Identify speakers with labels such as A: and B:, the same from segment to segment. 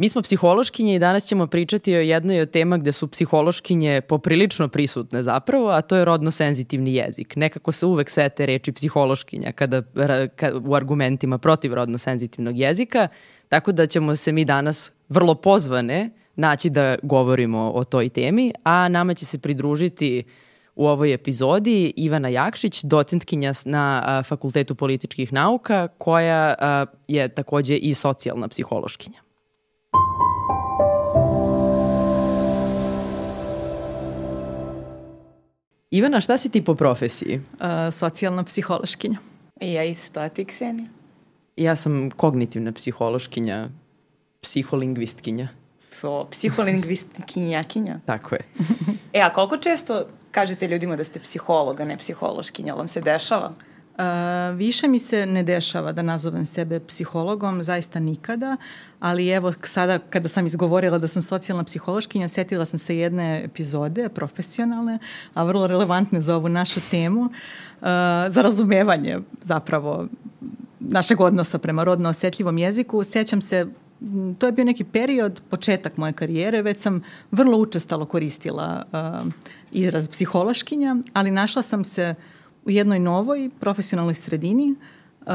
A: Mi smo psihološkinje i danas ćemo pričati o jednoj od tema gde su psihološkinje poprilično prisutne zapravo, a to je rodno senzitivni jezik. Nekako se uvek sete reči psihološkinja kada, kada, u argumentima protiv rodno senzitivnog jezika, tako da ćemo se mi danas vrlo pozvane naći da govorimo o toj temi, a nama će se pridružiti u ovoj epizodi Ivana Jakšić, docentkinja na Fakultetu političkih nauka, koja je takođe i socijalna psihološkinja. Ivana, šta si ti po profesiji? Uh,
B: socijalna psihološkinja.
C: I ja isto, a ti Ksenija?
A: Ja sam kognitivna psihološkinja, psiholingvistkinja.
C: So, psiholingvistkinjakinja?
A: Tako je.
C: e, a koliko često kažete ljudima da ste psiholog, a ne psihološkinja? Vam se dešava?
B: Uh, više mi se ne dešava da nazovem sebe psihologom, zaista nikada, ali evo sada kada sam izgovorila da sam socijalna psihološkinja, setila sam se jedne epizode profesionalne, a vrlo relevantne za ovu našu temu, uh, za razumevanje zapravo našeg odnosa prema rodno osetljivom jeziku. Sećam se to je bio neki period, početak moje karijere, već sam vrlo učestalo koristila uh, izraz psihološkinja, ali našla sam se u jednoj novoj profesionalnoj sredini. Uh,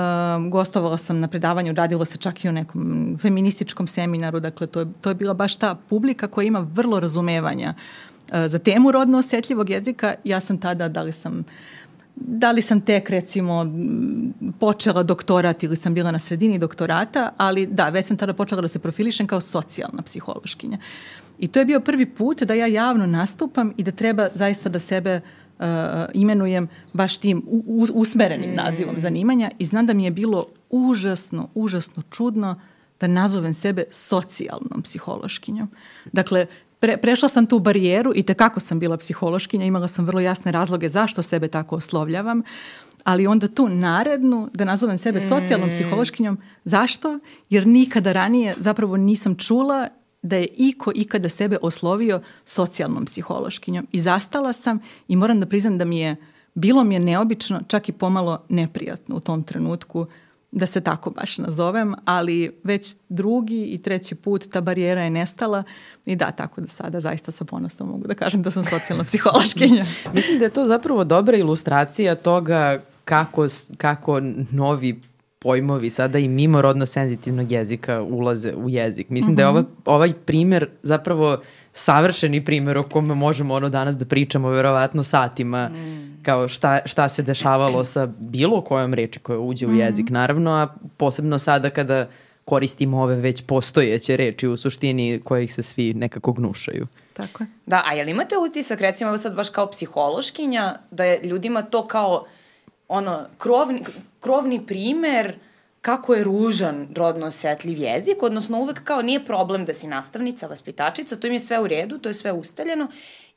B: gostovala sam na predavanju, radilo se čak i o nekom feminističkom seminaru, dakle to je, to je bila baš ta publika koja ima vrlo razumevanja uh, za temu rodno osetljivog jezika. Ja sam tada, da li sam da li sam tek recimo počela doktorat ili sam bila na sredini doktorata, ali da, već sam tada počela da se profilišem kao socijalna psihološkinja. I to je bio prvi put da ja javno nastupam i da treba zaista da sebe uh, imenujem baš tim u, usmerenim mm. nazivom zanimanja i znam da mi je bilo užasno, užasno čudno da nazovem sebe socijalnom psihološkinjom. Dakle, pre, prešla sam tu barijeru i tekako sam bila psihološkinja, imala sam vrlo jasne razloge zašto sebe tako oslovljavam, ali onda tu narednu, da nazovem sebe socijalnom mm. psihološkinjom, zašto? Jer nikada ranije zapravo nisam čula da je iko ikada sebe oslovio socijalnom psihološkinjom. I zastala sam i moram da priznam da mi je, bilo mi je neobično, čak i pomalo neprijatno u tom trenutku da se tako baš nazovem, ali već drugi i treći put ta barijera je nestala i da, tako da sada zaista sa ponosnom mogu da kažem da sam socijalna psihološkinja.
A: Mislim da je to zapravo dobra ilustracija toga kako, kako novi pojmovi sada i mimo rodno senzitivnog jezika ulaze u jezik. Mislim mm -hmm. da je mhm. ova, ovaj primer zapravo savršeni primer o kome možemo ono danas da pričamo verovatno satima mm. kao šta, šta se dešavalo sa bilo kojom reči koja uđe u mm. jezik naravno, a posebno sada kada koristimo ove već postojeće reči u suštini kojih se svi nekako gnušaju.
B: Tako je.
C: Da, a jel imate utisak recimo evo sad baš kao psihološkinja da je ljudima to kao ono krovni, krovni primer kako je ružan rodno osetljiv jezik, odnosno uvek kao nije problem da si nastavnica, vaspitačica, to im je sve u redu, to je sve ustaljeno.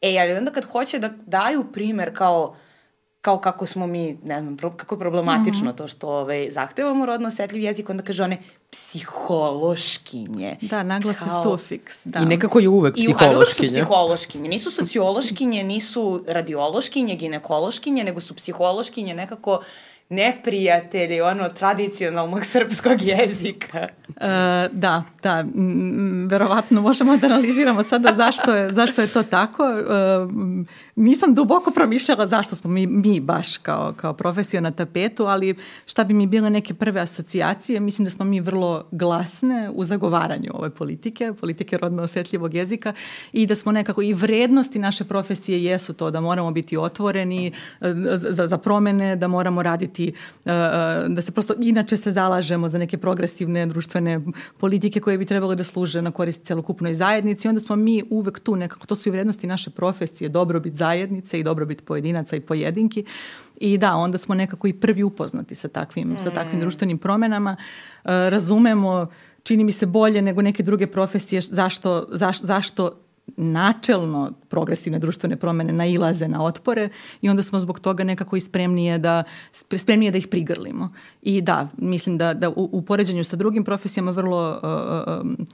C: E, ali onda kad hoće da daju primer kao kao kako smo mi, ne znam, pro, kako je problematično mm -hmm. to što ovaj, zahtevamo rodno osetljiv jezik, onda kaže one psihološkinje.
B: Da, naglasi kao... sufiks. Da.
A: I nekako je uvek psihološkinje. I uvek su
C: psihološkinje. Nisu sociološkinje, nisu radiološkinje, ginekološkinje, nego su psihološkinje nekako neprijatelji ono tradicionalnog srpskog jezika.
B: E, da, da, verovatno možemo da analiziramo sada zašto je, zašto je to tako. E, nisam duboko promišljala zašto smo mi, mi baš kao, kao profesija na tapetu, ali šta bi mi bile neke prve asocijacije, mislim da smo mi vrlo glasne u zagovaranju ove politike, politike rodno osetljivog jezika i da smo nekako i vrednosti naše profesije jesu to da moramo biti otvoreni e, za, za promene, da moramo raditi, e, e, da se prosto inače se zalažemo za neke progresivne društvene politike koje bi trebalo da služe na korist celokupnoj zajednici. Onda smo mi uvek tu nekako, to su i vrednosti naše profesije, dobrobit zajednice zajednice i dobrobit pojedinaca i pojedinki. I da, onda smo nekako i prvi upoznati sa takvim, mm. sa takvim mm. društvenim promenama. E, razumemo, čini mi se bolje nego neke druge profesije zašto, zaš, zašto načelno progresivne društvene promene nailaze na otpore i onda smo zbog toga nekako i spremnije da, spremnije da ih prigrlimo. I da, mislim da, da u, u poređenju sa drugim profesijama vrlo uh, uh,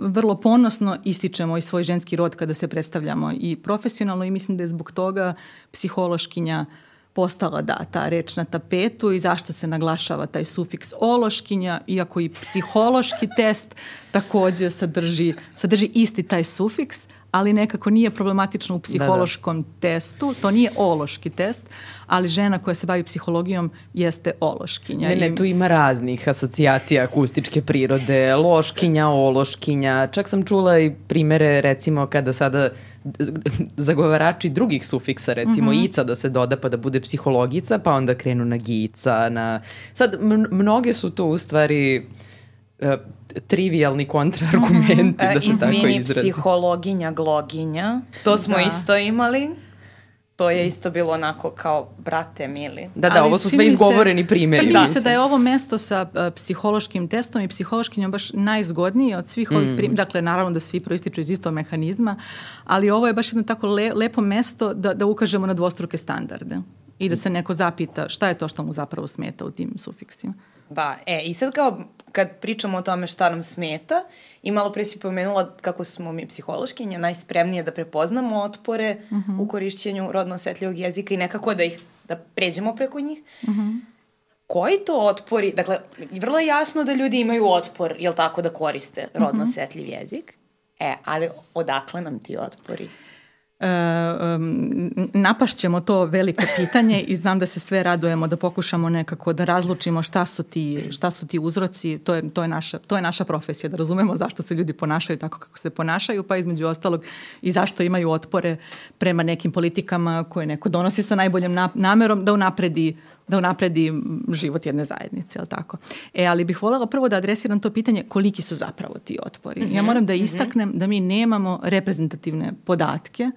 B: vrlo ponosno ističemo i svoj ženski rod kada se predstavljamo i profesionalno i mislim da je zbog toga psihološkinja postala da, ta reč na tapetu i zašto se naglašava taj sufiks ološkinja, iako i psihološki test takođe sadrži, sadrži isti taj sufiks, ali nekako nije problematično u psihološkom da, da. testu. To nije ološki test, ali žena koja se bavi psihologijom jeste ološkinja.
A: Ne, ne, tu ima raznih asocijacija akustičke prirode, loškinja, ološkinja. Čak sam čula i primere, recimo, kada sada zagovarači drugih sufiksa, recimo mm -hmm. ica da se doda pa da bude psihologica, pa onda krenu na gica, na... Sad, mnoge su to u stvari uh, trivialni kontraargumenti, mm -hmm. da se tako izrazi.
C: Izvini, psihologinja, gloginja, to smo da. isto imali to je isto bilo onako kao brate mili.
A: Da, da, Ali ovo su sve izgovoreni se, primjeri.
B: Čini se da je ovo mesto sa uh, psihološkim testom i psihološkinjom baš najzgodnije od svih mm. ovih primjera. Dakle, naravno da svi proističu iz istog mehanizma, ali ovo je baš jedno tako le, lepo mesto da, da ukažemo na dvostruke standarde i da se neko zapita šta je to što mu zapravo smeta u tim sufiksima.
C: Da, e, i sad kao kad pričamo o tome šta nam smeta, i malo pre si pomenula kako smo mi psihološkinje najspremnije da prepoznamo otpore uh mhm. -huh. u korišćenju rodno osetljivog jezika i nekako da ih, da pređemo preko njih. Uh mhm. -huh. Koji to otpori, dakle, vrlo je jasno da ljudi imaju otpor, jel tako, da koriste rodno mhm. osetljiv jezik, e, ali odakle nam ti otpori?
B: E, napašćemo to veliko pitanje i znam da se sve radujemo da pokušamo nekako da razlučimo šta su ti, šta su ti uzroci, to je, to, je naša, to je naša profesija, da razumemo zašto se ljudi ponašaju tako kako se ponašaju, pa između ostalog i zašto imaju otpore prema nekim politikama koje neko donosi sa najboljim namerom da unapredi da unapredi život jedne zajednice, ali tako. E, ali bih voljela prvo da adresiram to pitanje koliki su zapravo ti otpori. Mm -hmm. Ja mhm, moram da mhm. istaknem mm -hmm. da mi nemamo reprezentativne podatke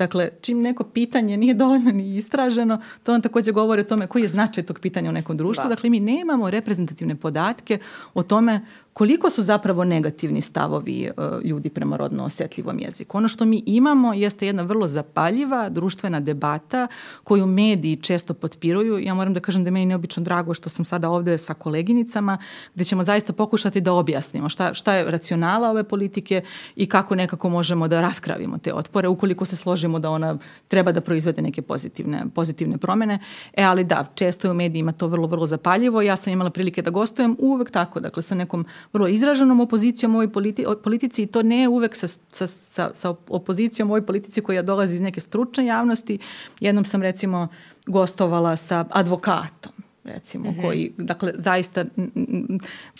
B: Dakle, čim neko pitanje nije dovoljno ni istraženo, to nam takođe govori o tome koji je značaj tog pitanja u nekom društvu. Da. Dakle, mi nemamo reprezentativne podatke o tome koliko su zapravo negativni stavovi uh, ljudi prema rodno osetljivom jeziku. Ono što mi imamo jeste jedna vrlo zapaljiva društvena debata koju mediji često potpiruju. Ja moram da kažem da je meni neobično drago što sam sada ovde sa koleginicama gde ćemo zaista pokušati da objasnimo šta, šta je racionala ove politike i kako nekako možemo da raskravimo te otpore ukoliko se složimo da ona treba da proizvede neke pozitivne, pozitivne promene. E, ali da, često je u medijima to vrlo, vrlo zapaljivo. Ja sam imala prilike da gostujem uvek tako, dakle sa nekom vrlo izraženom opozicijom ovoj politi politici i to ne uvek sa, sa, sa, sa opozicijom ovoj politici koja dolazi iz neke stručne javnosti. Jednom sam recimo gostovala sa advokatom recimo, mm -hmm. koji, dakle, zaista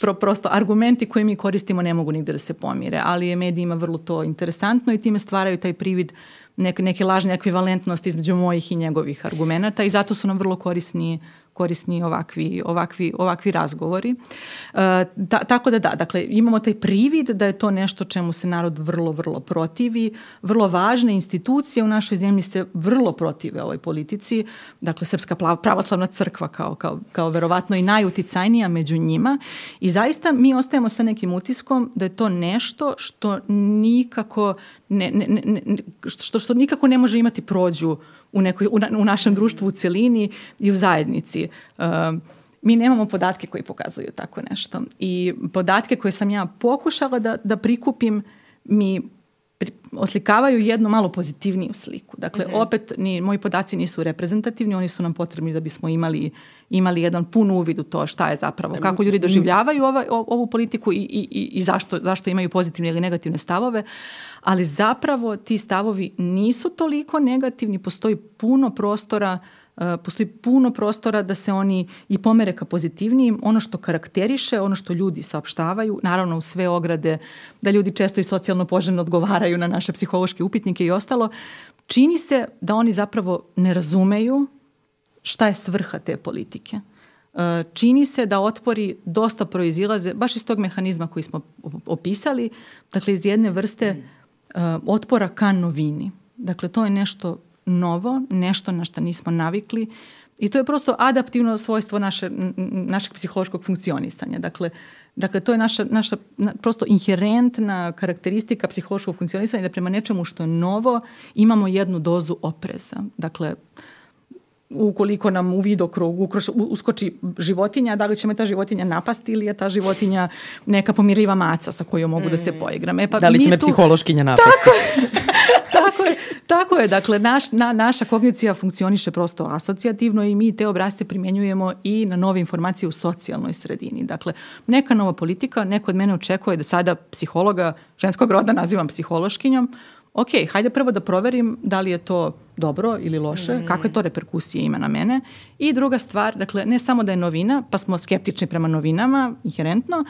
B: pro, prosto argumenti koje mi koristimo ne mogu nigde da se pomire, ali je medijima vrlo to interesantno i time stvaraju taj privid neke, neke lažne ekvivalentnosti između mojih i njegovih argumenta i zato su nam vrlo korisni korisni ovakvi, ovakvi, ovakvi razgovori. E, ta, tako da da, dakle, imamo taj privid da je to nešto čemu se narod vrlo, vrlo protivi. Vrlo važne institucije u našoj zemlji se vrlo protive ovoj politici. Dakle, Srpska pravoslavna crkva kao, kao, kao verovatno i najuticajnija među njima. I zaista mi ostajemo sa nekim utiskom da je to nešto što nikako ne, ne, ne, što, što nikako ne može imati prođu u, nekoj, u, u našem društvu u celini i u zajednici. Uh, mi nemamo podatke koji pokazuju tako nešto. I podatke koje sam ja pokušala da, da prikupim mi oslikavaju jednu malo pozitivniju sliku. Dakle, mm -hmm. opet ni, moji podaci nisu reprezentativni, oni su nam potrebni da bismo imali, imali jedan pun uvid u to šta je zapravo, kako ljudi doživljavaju ova, ovu politiku i, i, i zašto, zašto imaju pozitivne ili negativne stavove, ali zapravo ti stavovi nisu toliko negativni, postoji puno prostora uh, postoji puno prostora da se oni i pomere ka pozitivnijim. Ono što karakteriše, ono što ljudi saopštavaju, naravno u sve ograde, da ljudi često i socijalno poželjno odgovaraju na naše psihološke upitnike i ostalo, čini se da oni zapravo ne razumeju šta je svrha te politike. E, čini se da otpori dosta proizilaze, baš iz tog mehanizma koji smo opisali, dakle iz jedne vrste e, otpora ka novini. Dakle, to je nešto novo, nešto na što nismo navikli i to je prosto adaptivno svojstvo naše, našeg psihološkog funkcionisanja. Dakle, dakle to je naša, naša na, prosto inherentna karakteristika psihološkog funkcionisanja da prema nečemu što je novo imamo jednu dozu opreza. Dakle, ukoliko nam u vidokrug uskoči životinja, da li će me ta životinja napasti ili je ta životinja neka pomirljiva maca sa kojom mogu mm. da se mm. poigram.
A: E, pa da li će me tu... psihološkinja napasti?
B: Tako je, tako je, tako je. Dakle, naš, na, naša kognicija funkcioniše prosto asocijativno i mi te obrazce primjenjujemo i na nove informacije u socijalnoj sredini. Dakle, neka nova politika, neko od mene očekuje da sada psihologa ženskog roda nazivam psihološkinjom, ok, hajde prvo da proverim da li je to dobro ili loše, mm. kakve to reperkusije ima na mene. I druga stvar, dakle, ne samo da je novina, pa smo skeptični prema novinama, inherentno,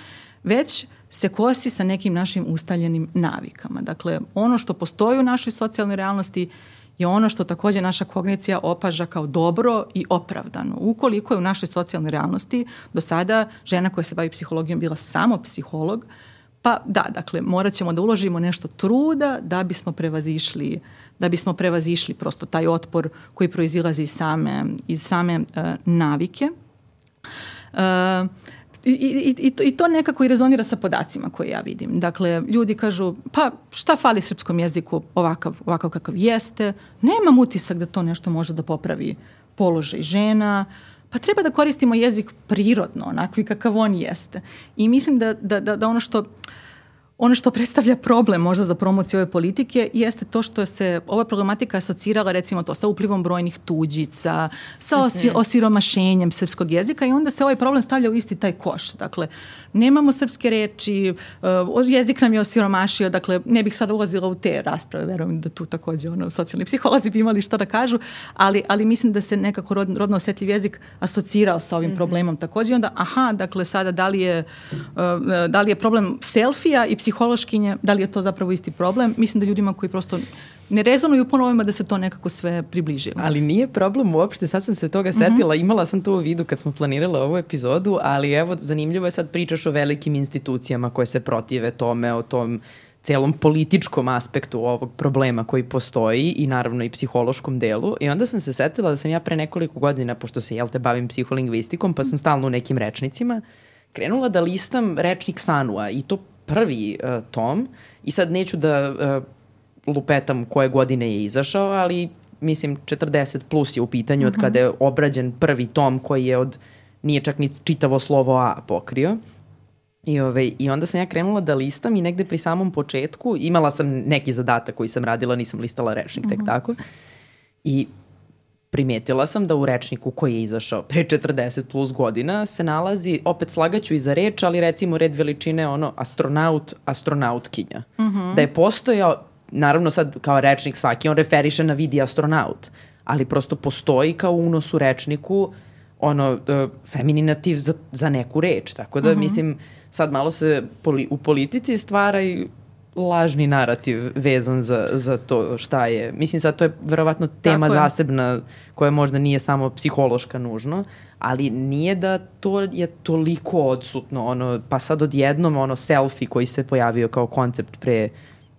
B: već se kosi sa nekim našim ustaljenim navikama. Dakle, ono što postoji u našoj socijalnoj realnosti je ono što takođe naša kognicija opaža kao dobro i opravdano. Ukoliko je u našoj socijalnoj realnosti do sada žena koja se bavi psihologijom bila samo psiholog, Pa da, dakle, morat ćemo da uložimo nešto truda da bismo prevazišli da bismo prevazišli prosto taj otpor koji proizilazi iz same, iz same uh, navike. Uh, I, i, i, to, I to nekako i rezonira sa podacima koje ja vidim. Dakle, ljudi kažu, pa šta fali srpskom jeziku ovakav, ovakav kakav jeste, nemam utisak da to nešto može da popravi položaj žena, pa treba da koristimo jezik prirodno, onakvi kakav on jeste. I mislim da, da, da, da ono što Ono što predstavlja problem možda za promociju ove politike jeste to što se ova problematika asocirala recimo to sa uplivom brojnih tuđica, sa osi, mhm. osiromašenjem srpskog jezika i onda se ovaj problem stavlja u isti taj koš. Dakle, nemamo srpske reči, uh, jezik nam je osiromašio, dakle ne bih sada ulazila u te rasprave, verujem da tu takođe ono, socijalni psiholozi bi imali šta da kažu, ali, ali mislim da se nekako rod, rodno osetljiv jezik asocirao sa ovim mm -hmm. problemom takođe. Onda, aha, dakle sada da li je, uh, da li je problem selfija i psihološkinje, da li je to zapravo isti problem? Mislim da ljudima koji prosto ne rezonuju po novima da se to nekako sve približilo.
A: Ali nije problem uopšte, sad sam se toga setila, mm -hmm. imala sam to u vidu kad smo planirala ovu epizodu, ali evo, zanimljivo je sad pričaš o velikim institucijama koje se protive tome, o tom celom političkom aspektu ovog problema koji postoji i naravno i psihološkom delu. I onda sam se setila da sam ja pre nekoliko godina, pošto se, jel te, bavim psiholingvistikom, pa sam stalno u nekim rečnicima, krenula da listam rečnik Sanua i to prvi uh, tom i sad neću da uh, lupetam koje godine je izašao, ali mislim 40 plus je u pitanju mm -hmm. od mhm. kada je obrađen prvi tom koji je od, nije čak ni čitavo slovo A pokrio. I, ove, ovaj, I onda sam ja krenula da listam i negde pri samom početku imala sam neki zadatak koji sam radila, nisam listala rečnik, mm -hmm. tek mhm. tako. I primetila sam da u rečniku koji je izašao pre 40 plus godina se nalazi, opet slagaću iza reč, ali recimo red veličine ono astronaut, astronautkinja. Mm -hmm. Da je postojao naravno sad kao rečnik svaki, on referiše na vidi astronaut, ali prosto postoji kao unos u rečniku ono, uh, femininativ za, za neku reč, tako da uh mhm. -huh. mislim sad malo se poli, u politici stvara i lažni narativ vezan za, za to šta je. Mislim sad to je verovatno tema Tako zasebna koja možda nije samo psihološka nužno, ali nije da to je toliko odsutno, ono, pa sad odjednom ono selfie koji se pojavio kao koncept pre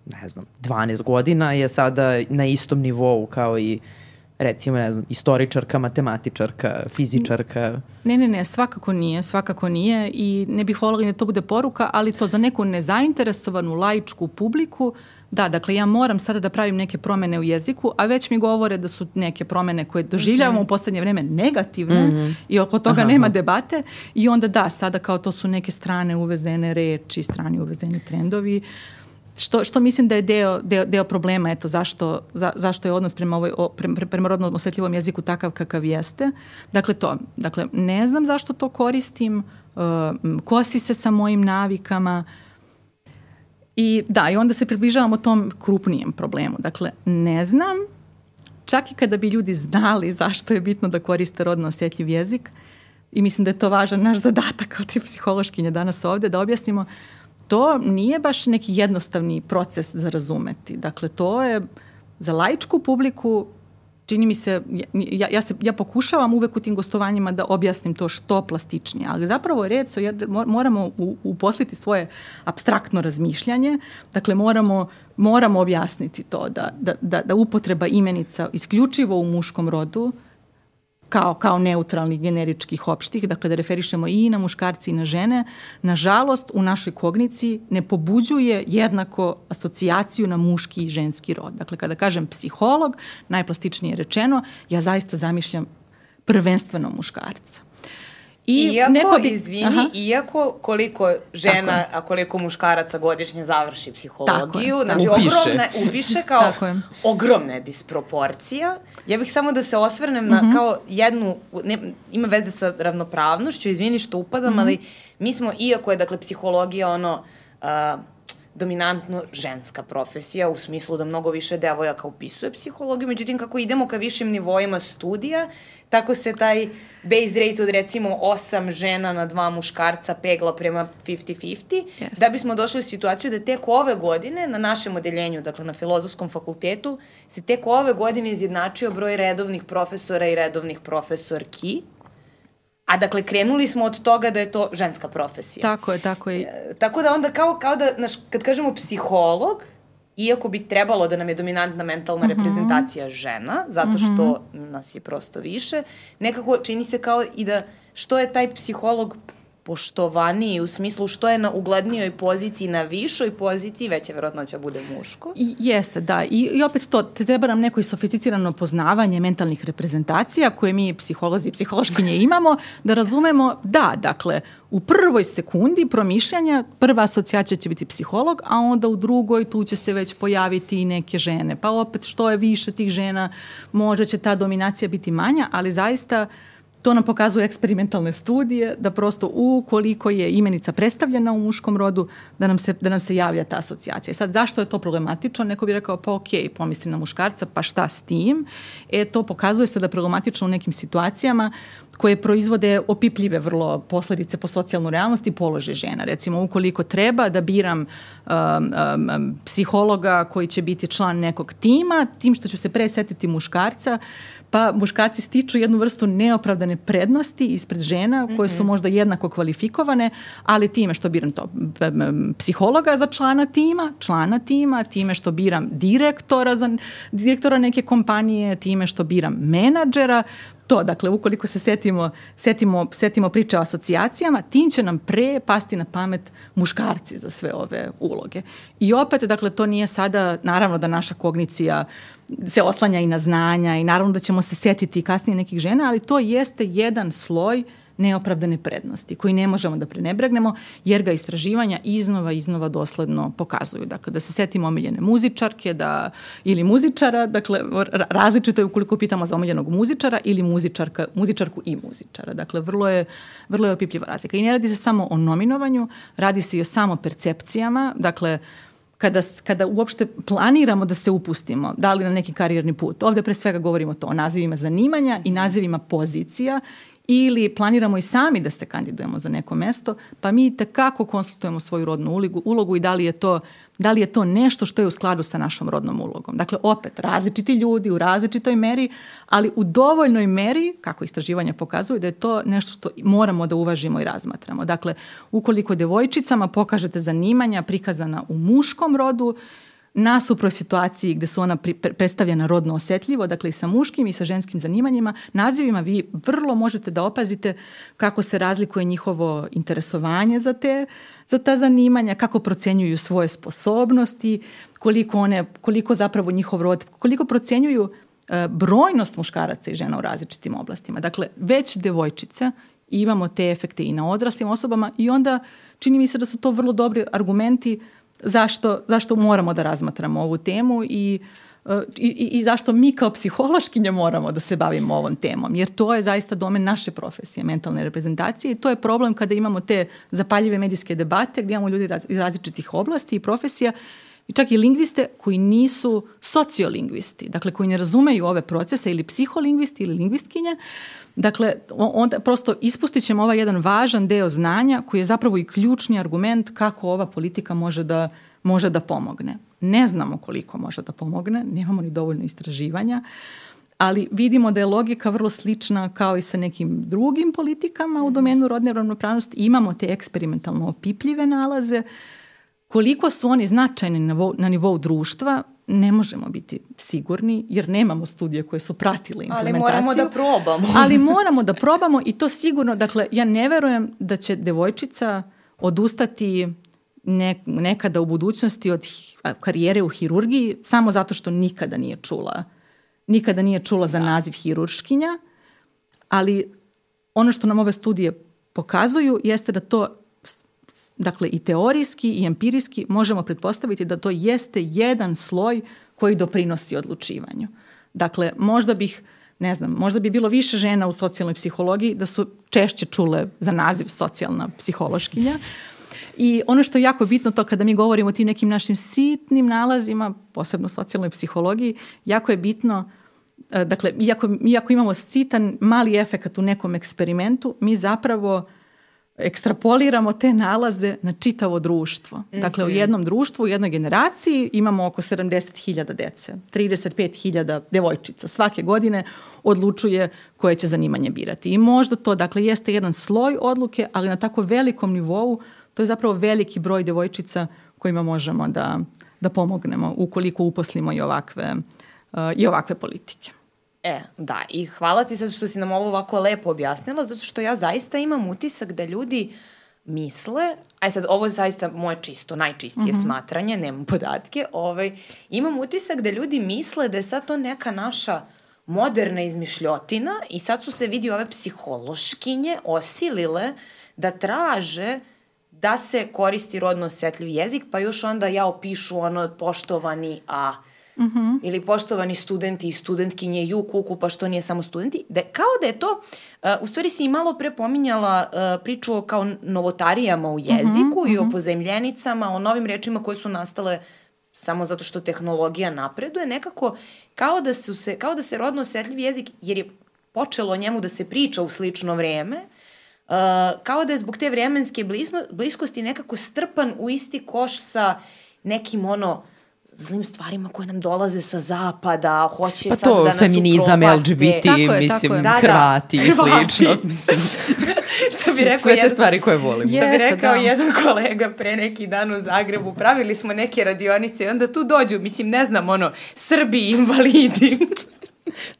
A: ne znam, 12 godina je sada na istom nivou kao i recimo, ne znam, istoričarka, matematičarka, fizičarka?
B: Ne, ne, ne, svakako nije, svakako nije i ne bih volila da to bude poruka, ali to za neku nezainteresovanu laičku publiku, da, dakle ja moram sada da pravim neke promene u jeziku, a već mi govore da su neke promene koje doživljavamo mm -hmm. u poslednje vreme negativne mm -hmm. i oko toga Aha. nema debate i onda da, sada kao to su neke strane uvezene reči, strani uvezeni trendovi. Uh, što, što mislim da je deo, deo, deo problema, eto, zašto, za, zašto je odnos prema, ovoj, prema, prema rodnom osetljivom jeziku takav kakav jeste. Dakle, to, dakle, ne znam zašto to koristim, uh, kosi se sa mojim navikama, I da, i onda se približavamo tom krupnijem problemu. Dakle, ne znam, čak i kada bi ljudi znali zašto je bitno da koriste rodno osjetljiv jezik, i mislim da je to važan naš zadatak kao ti psihološkinje danas ovde, da objasnimo to nije baš neki jednostavni proces za razumeti. Dakle, to je za laičku publiku čini mi se, ja, ja, se, ja pokušavam uvek u tim gostovanjima da objasnim to što plastičnije, ali zapravo je reč, moramo uposliti svoje abstraktno razmišljanje, dakle moramo, moramo objasniti to da, da, da, da upotreba imenica isključivo u muškom rodu kao, kao neutralnih, generičkih, opštih, dakle da referišemo i na muškarci i na žene, nažalost u našoj kogniciji ne pobuđuje jednako asocijaciju na muški i ženski rod. Dakle, kada kažem psiholog, najplastičnije rečeno, ja zaista zamišljam prvenstveno muškarca.
C: I iako, neko bi, izvini, aha. iako koliko žena, a koliko muškaraca godišnje završi psihologiju, tako znači upiše. ogromne, upiše kao ogromne disproporcija. Ja bih samo da se osvrnem na uh mhm. -huh. kao jednu, ne, ima veze sa ravnopravnošću, izvini što upadam, uh mhm. -huh. ali mi smo, iako je dakle psihologija ono, uh, dominantno ženska profesija u smislu da mnogo više devojaka upisuje psihologiju, međutim kako idemo ka višim nivoima studija, tako se taj base rate od recimo 8 žena na dva muškarca pegla prema 50-50, yes. da bismo došli u situaciju da tek ove godine na našem odeljenju, dakle na filozofskom fakultetu, se tek ove godine izjednačio broj redovnih profesora i redovnih profesorki, A dakle, krenuli smo od toga da je to ženska profesija.
B: Tako je, tako je.
C: E, tako da onda kao, kao da, naš, kad kažemo psiholog, iako bi trebalo da nam je dominantna mentalna mhm. -huh. reprezentacija žena, zato što uh mhm. -huh. nas je prosto više, nekako čini se kao i da što je taj psiholog poštovaniji u smislu što je na uglednijoj poziciji, na višoj poziciji, veća verovatnoća bude muško.
B: I, jeste, da. I, I opet to, treba nam neko sofisticirano poznavanje mentalnih reprezentacija koje mi psiholozi i psihološkinje imamo, da razumemo da, dakle, u prvoj sekundi promišljanja prva asocijacija će biti psiholog, a onda u drugoj tu će se već pojaviti i neke žene. Pa opet što je više tih žena, možda će ta dominacija biti manja, ali zaista uh, To nam pokazuju eksperimentalne studije, da prosto ukoliko je imenica predstavljena u muškom rodu, da nam se, da nam se javlja ta asocijacija. Sad, zašto je to problematično? Neko bi rekao, pa ok, pomisli na muškarca, pa šta s tim? E, to pokazuje se da je problematično u nekim situacijama koje proizvode opipljive vrlo posledice po socijalnu realnost i položaj žena. Recimo, ukoliko treba da biram um, um, psihologa koji će biti član nekog tima, tim što ću se presetiti muškarca, pa muškarci stiču jednu vrstu neopravdane prednosti ispred žena koje su mhm. možda jednako kvalifikovane, ali time što biram to psihologa za člana tima, člana tima, time što biram direktora za direktora neke kompanije, time što biram menadžera, to, dakle, ukoliko se setimo, setimo, setimo priče o asocijacijama, tim će nam pre pasti na pamet muškarci za sve ove uloge. I opet, dakle, to nije sada, naravno da naša kognicija se oslanja i na znanja i naravno da ćemo se setiti kasnije nekih žena, ali to jeste jedan sloj uh, neopravdane prednosti koji ne možemo da prenebregnemo jer ga istraživanja iznova iznova dosledno pokazuju. Dakle, da se setimo omiljene muzičarke da, ili muzičara, dakle, različito je ukoliko pitamo za omiljenog muzičara ili muzičarka, muzičarku i muzičara. Dakle, vrlo je, vrlo je opipljiva razlika. I ne radi se samo o nominovanju, radi se i o samo percepcijama, dakle, kada, kada uopšte planiramo da se upustimo, da li na neki karijerni put. Ovde pre svega govorimo to o nazivima zanimanja i nazivima pozicija ili planiramo i sami da se kandidujemo za neko mesto, pa mi tekako konsultujemo svoju rodnu ulogu, ulogu i da li je to da li je to nešto što je u skladu sa našom rodnom ulogom. Dakle, opet, različiti ljudi u različitoj meri, ali u dovoljnoj meri, kako istraživanja pokazuju, da je to nešto što moramo da uvažimo i razmatramo. Dakle, ukoliko devojčicama pokažete zanimanja prikazana u muškom rodu, nasuproj situaciji gde su ona pri, predstavljena rodno osetljivo, dakle i sa muškim i sa ženskim zanimanjima, nazivima vi vrlo možete da opazite kako se razlikuje njihovo interesovanje za te, za ta zanimanja, kako procenjuju svoje sposobnosti, koliko one, koliko zapravo njihov rod, koliko procenjuju e, brojnost muškaraca i žena u različitim oblastima. Dakle, već devojčice imamo te efekte i na odraslim osobama i onda čini mi se da su to vrlo dobri argumenti zašto, zašto moramo da razmatramo ovu temu i i, i zašto mi kao psihološkinje moramo da se bavimo ovom temom, jer to je zaista domen naše profesije, mentalne reprezentacije i to je problem kada imamo te zapaljive medijske debate gdje imamo ljudi iz različitih oblasti i profesija i čak i lingviste koji nisu sociolingvisti, dakle koji ne razumeju ove procese ili psiholingvisti ili lingvistkinje, Dakle, onda prosto ispustit ćemo ovaj jedan važan deo znanja koji je zapravo i ključni argument kako ova politika može da, može da pomogne. Ne znamo koliko može da pomogne, nemamo ni dovoljno istraživanja, ali vidimo da je logika vrlo slična kao i sa nekim drugim politikama u domenu rodne ravnopravnosti. Imamo te eksperimentalno opipljive nalaze. Koliko su oni značajni na, nivou, na nivou društva, ne možemo biti sigurni jer nemamo studije koje su pratile implementaciju.
C: Ali moramo da probamo.
B: ali moramo da probamo i to sigurno, dakle, ja ne verujem da će devojčica odustati ne, nekada u budućnosti od karijere u hirurgiji samo zato što nikada nije čula nikada nije čula za da. naziv hirurškinja, ali ono što nam ove studije pokazuju jeste da to dakle i teorijski i empirijski možemo pretpostaviti da to jeste jedan sloj koji doprinosi odlučivanju. Dakle, možda bih ne znam, možda bi bilo više žena u socijalnoj psihologiji da su češće čule za naziv socijalna psihološkinja. I ono što je jako bitno to kada mi govorimo o tim nekim našim sitnim nalazima, posebno socijalnoj psihologiji, jako je bitno e, Dakle, iako, iako imamo sitan, mali efekat u nekom eksperimentu, mi zapravo uh, ekstrapoliramo te nalaze na čitavo društvo. Mm -hmm. Dakle, u mhm. jednom društvu, u jednoj generaciji imamo oko 70.000 dece, 35.000 devojčica. Svake godine odlučuje koje će zanimanje birati. I možda to, dakle, jeste jedan sloj odluke, ali na tako velikom nivou to je zapravo veliki broj devojčica kojima možemo da, da pomognemo ukoliko uposlimo i ovakve, uh, i ovakve politike.
C: E, da, i hvala ti sad što si nam ovo ovako lepo objasnila, zato što ja zaista imam utisak da ljudi misle, aj sad ovo je zaista moje čisto, najčistije mm -hmm. smatranje, nemam podatke, ovaj, imam utisak da ljudi misle da je sad to neka naša moderna izmišljotina i sad su se vidi ove psihološkinje osilile da traže da se koristi rodno osetljiv jezik, pa još onda ja opišu ono poštovani a Mm -hmm. ili poštovani studenti i studentkinje ju kuku pa što nije samo studenti, da kao da je to, uh, u stvari si i malo pre pominjala uh, priču o kao novotarijama u jeziku mm -hmm. i o mhm. pozemljenicama, o novim rečima koje su nastale samo zato što tehnologija napreduje, nekako kao da, su se, kao da se rodno osetljiv jezik, jer je počelo njemu da se priča u slično vreme, uh, kao da je zbog te vremenske blisno, bliskosti nekako strpan u isti koš sa nekim ono zlim stvarima koje nam dolaze sa zapada, hoće pa sad da nas
A: feminizam, LGBT, tako je, mislim, tako je. Da, da. Hrvati da, i slično. Mislim.
C: što bi rekao
A: Sve te jedan, stvari koje volim.
C: Što bi rekao da. jedan kolega pre neki dan u Zagrebu, pravili smo neke radionice i onda tu dođu, mislim, ne znam, ono, Srbi invalidi.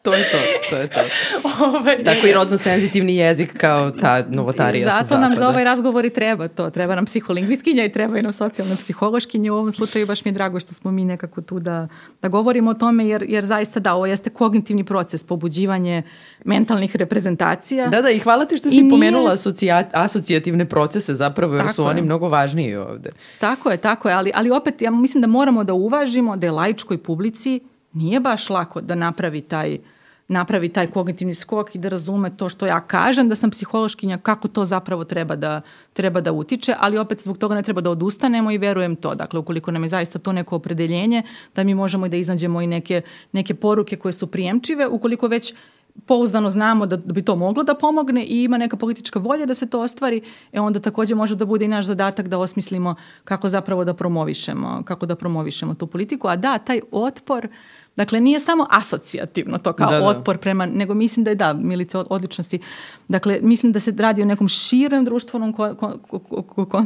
A: To je to, to je to. ovaj, Tako i rodno senzitivni jezik kao ta novotarija
B: Zato sa nam za ovaj razgovor i treba to. Treba nam psiholingvistkinja i treba i nam socijalna psihološkinja. U ovom slučaju baš mi je drago što smo mi nekako tu da, da govorimo o tome, jer, jer zaista da, ovo jeste kognitivni proces, pobuđivanje mentalnih reprezentacija.
A: Da, da, i hvala ti što si nije... pomenula asocija, asocijativne procese zapravo, jer tako su je. oni mnogo važniji ovde.
B: Tako je, tako je, ali, ali opet ja mislim da moramo da uvažimo da je laičkoj publici nije baš lako da napravi taj napravi taj kognitivni skok i da razume to što ja kažem da sam psihološkinja, kako to zapravo treba da, treba da utiče, ali opet zbog toga ne treba da odustanemo i verujem to. Dakle, ukoliko nam je zaista to neko opredeljenje, da mi možemo i da iznađemo i neke, neke poruke koje su prijemčive, ukoliko već pouzdano znamo da bi to moglo da pomogne i ima neka politička volja da se to ostvari, e onda takođe može da bude i naš zadatak da osmislimo kako zapravo da promovišemo, kako da promovišemo tu politiku. A da, taj otpor, uh, Dakle, nije samo asocijativno to kao da, da. otpor prema, nego mislim da je da, Milice, odlično si. Dakle, mislim da se radi o nekom širem društvenom ko, ko, ko, ko,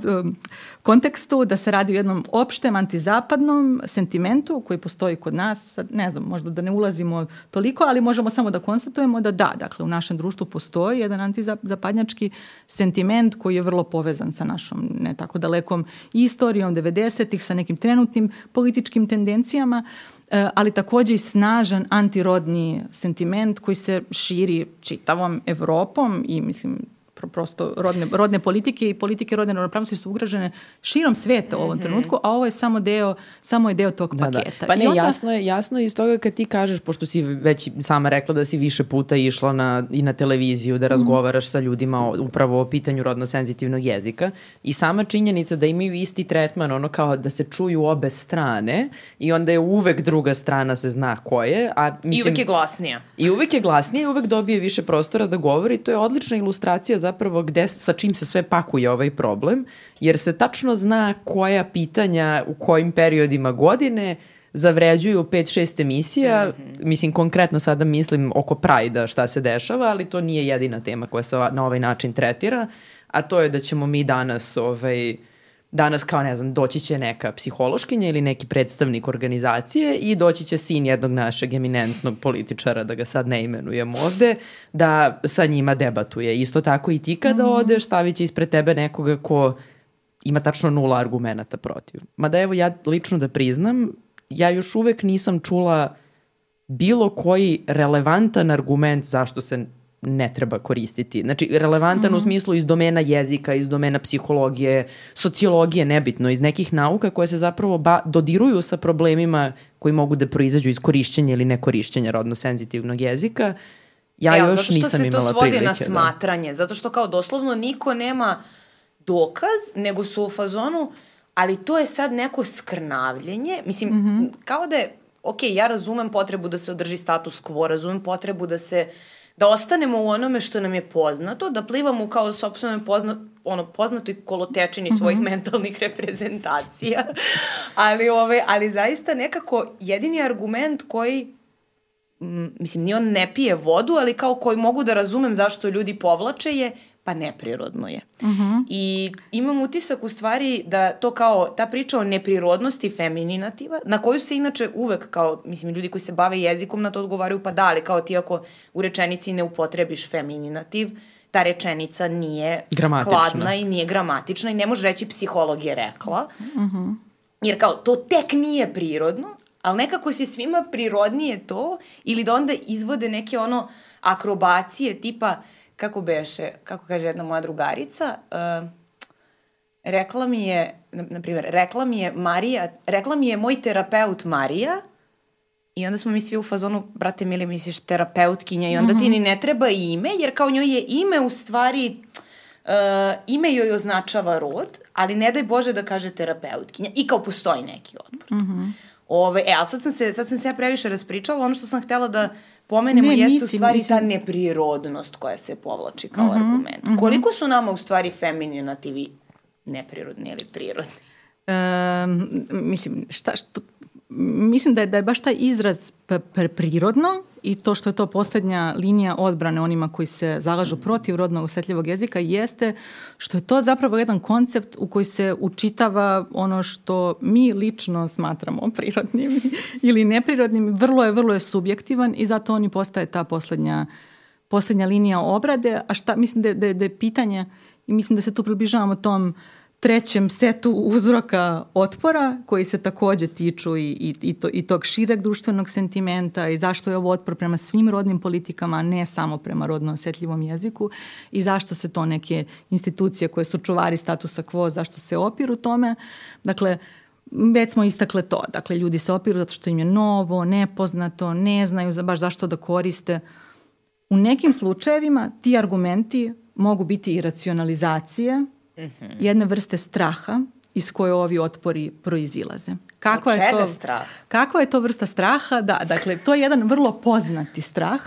B: kontekstu, da se radi o jednom opštem antizapadnom sentimentu koji postoji kod nas. Ne znam, možda da ne ulazimo toliko, ali možemo samo da konstatujemo da da, dakle, u našem društvu postoji jedan antizapadnjački sentiment koji je vrlo povezan sa našom ne tako dalekom istorijom 90-ih, sa nekim trenutnim političkim tendencijama. Uh, ali takođe i snažan antirodni sentiment koji se širi čitavom Evropom i mislim prosto rodne, rodne politike i politike rodne ravnopravnosti su ugražene širom sveta u ovom mm -hmm. trenutku, a ovo je samo deo, samo je deo tog da, da. paketa.
A: Da. Pa ne, I onda... jasno je, jasno je iz toga kad ti kažeš, pošto si već sama rekla da si više puta išla na, i na televiziju da mhm. razgovaraš mm. sa ljudima o, upravo o pitanju rodno senzitivnog jezika i sama činjenica da imaju isti tretman, ono kao da se čuju obe strane i onda je uvek druga strana se zna ko je. A, mislim, I
C: uvek je glasnija.
A: I uvek je glasnija i uvek dobije više prostora da govori. To je odlična ilustracija zapravo gde, sa čim se sve pakuje ovaj problem, jer se tačno zna koja pitanja u kojim periodima godine zavređuju 5-6 emisija, mm -hmm. mislim konkretno sada mislim oko Prajda šta se dešava, ali to nije jedina tema koja se na ovaj način tretira, a to je da ćemo mi danas ovaj, uh, danas kao ne znam, doći će neka psihološkinja ili neki predstavnik organizacije i doći će sin jednog našeg eminentnog političara, da ga sad ne imenujem ovde, da sa njima debatuje. Isto tako i ti kada mm. odeš, stavit će ispred tebe nekoga ko ima tačno nula argumenta protiv. Mada evo ja lično da priznam, ja još uvek nisam čula bilo koji relevantan argument zašto se ne treba koristiti. Znači, relevantan mm -hmm. u mhm. smislu iz domena jezika, iz domena psihologije, sociologije, nebitno, iz nekih nauka koje se zapravo ba dodiruju sa problemima koji mogu da proizađu iz korišćenja ili nekorišćenja rodno senzitivnog jezika. Ja e, još nisam imala prilike. Zato što se to svodi
C: na da. smatranje, da. zato što kao doslovno niko nema dokaz, nego su u fazonu, ali to je sad neko skrnavljenje. Mislim, mm -hmm. kao da je, ok, ja razumem potrebu da se održi status quo, razumem potrebu da se da ostanemo u onome što nam je poznato, da plivamo kao sobstvenoj pozna, ono, poznatoj kolotečini svojih mm -hmm. mentalnih reprezentacija, ali, ove, ali zaista nekako jedini argument koji mislim, ni on ne pije vodu, ali kao koji mogu da razumem zašto ljudi povlače je pa neprirodno je. Uh mhm. -huh. I imam utisak u stvari da to kao, ta priča o neprirodnosti femininativa, na koju se inače uvek kao, mislim, ljudi koji se bave jezikom na to odgovaraju, pa da, ali kao ti ako u rečenici ne upotrebiš femininativ, ta rečenica nije skladna i nije gramatična i ne može reći psiholog je rekla. Uh mhm. -huh. Jer kao, to tek nije prirodno, ali nekako se svima prirodnije to ili da onda izvode neke ono akrobacije tipa kako beše, kako kaže jedna moja drugarica, uh, rekla mi je, na, na primjer, rekla mi je Marija, rekla mi je moj terapeut Marija i onda smo mi svi u fazonu, brate mili, misliš terapeutkinja i onda mm -hmm. ti ni ne treba ime, jer kao njoj je ime u stvari, uh, ime joj označava rod, ali ne daj Bože da kaže terapeutkinja i kao postoji neki otpor. Mm -hmm. Ove, e, ali sad sam, se, sad sam se ja previše raspričala, ono što sam htela da pomenemo ne, jeste mislim, u stvari mislim... ta neprirodnost koja se povlači kao uh mhm, -huh, argument. Uh mhm. -huh. Koliko su nama u stvari femininativi neprirodni ili prirodni?
B: Um, mislim, šta, što, mislim da je, da je baš taj izraz prirodno i to što je to poslednja linija odbrane onima koji se zalažu protiv rodnog osetljivog jezika jeste što je to zapravo jedan koncept u koji se učitava ono što mi lično smatramo prirodnim ili neprirodnim. Vrlo je, vrlo je subjektivan i zato on i postaje ta poslednja, poslednja linija obrade. A šta, mislim da, da, da je pitanje i mislim da se tu približavamo tom uh, trećem setu uzroka otpora koji se takođe tiču i, i, i, to, i tog šireg društvenog sentimenta i zašto je ovo otpor prema svim rodnim politikama, ne samo prema rodno osetljivom jeziku i zašto se to neke institucije koje su čuvari statusa quo, zašto se opiru tome. Dakle, već smo istakle to. Dakle, ljudi se opiru zato što im je novo, nepoznato, ne znaju za, baš zašto da koriste. U nekim slučajevima ti argumenti mogu biti i racionalizacije. Jedne vrste straha iz koje ovi otpori proizilaze.
C: Kakva je to, strah?
B: Kakva je to vrsta straha? Da, dakle, to je jedan vrlo poznati strah.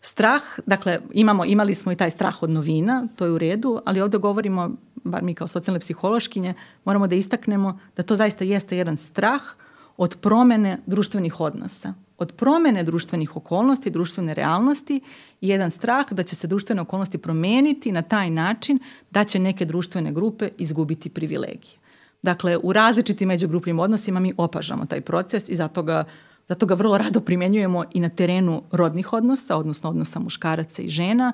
B: Strah, dakle, imamo, imali smo i taj strah od novina, to je u redu, ali ovde govorimo, bar mi kao socijalne psihološkinje, moramo da istaknemo da to zaista jeste jedan strah od promene društvenih odnosa od promene društvenih okolnosti, društvene realnosti jedan strah da će se društvene okolnosti promeniti na taj način da će neke društvene grupe izgubiti privilegije. Dakle, u različitim međugrupnim odnosima mi opažamo taj proces i zato ga, zato ga vrlo rado primenjujemo i na terenu rodnih odnosa, odnosno odnosa muškaraca i žena.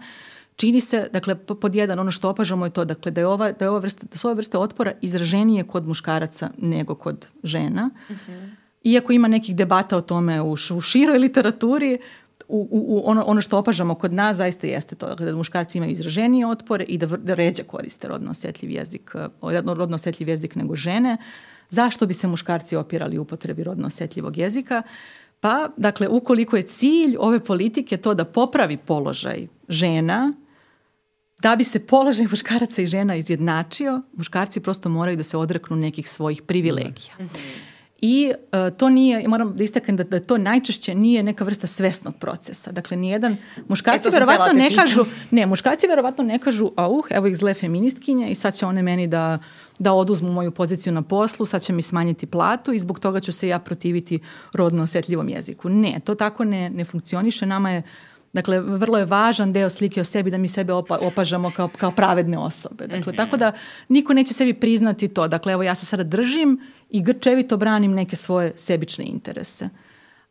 B: Čini se, dakle, pod jedan, ono što opažamo je to, dakle, da, je ova, da, je ova vrsta, da su ove vrste otpora izraženije kod muškaraca nego kod žena. Uh mhm. -huh iako ima nekih debata o tome u, u široj literaturi, u, u, ono, ono što opažamo kod nas zaista jeste to da muškarci imaju izraženije otpore i da, da ređe koriste rodno osetljiv jezik, rodno osetljiv jezik nego žene. Zašto bi se muškarci opirali upotrebi rodno osjetljivog jezika? Pa, dakle, ukoliko je cilj ove politike to da popravi položaj žena, da bi se položaj muškaraca i žena izjednačio, muškarci prosto moraju da se odreknu nekih svojih privilegija. Mm -hmm. I uh, to nije, moram da istaknem da, da to najčešće nije neka vrsta svesnog procesa. Dakle, nijedan, muškarci verovatno ne pitam. kažu, ne, muškarci verovatno ne kažu, a uh, evo ih zle feministkinje i sad će one meni da, da oduzmu moju poziciju na poslu, sad će mi smanjiti platu i zbog toga ću se ja protiviti rodno osetljivom jeziku. Ne, to tako ne, ne funkcioniše. Nama je Dakle, vrlo je važan deo slike o sebi da mi sebe opa, opažamo kao, kao pravedne osobe. Dakle, mm -hmm. tako da niko neće sebi priznati to. Dakle, evo ja se sada držim i grčevito branim neke svoje sebične interese.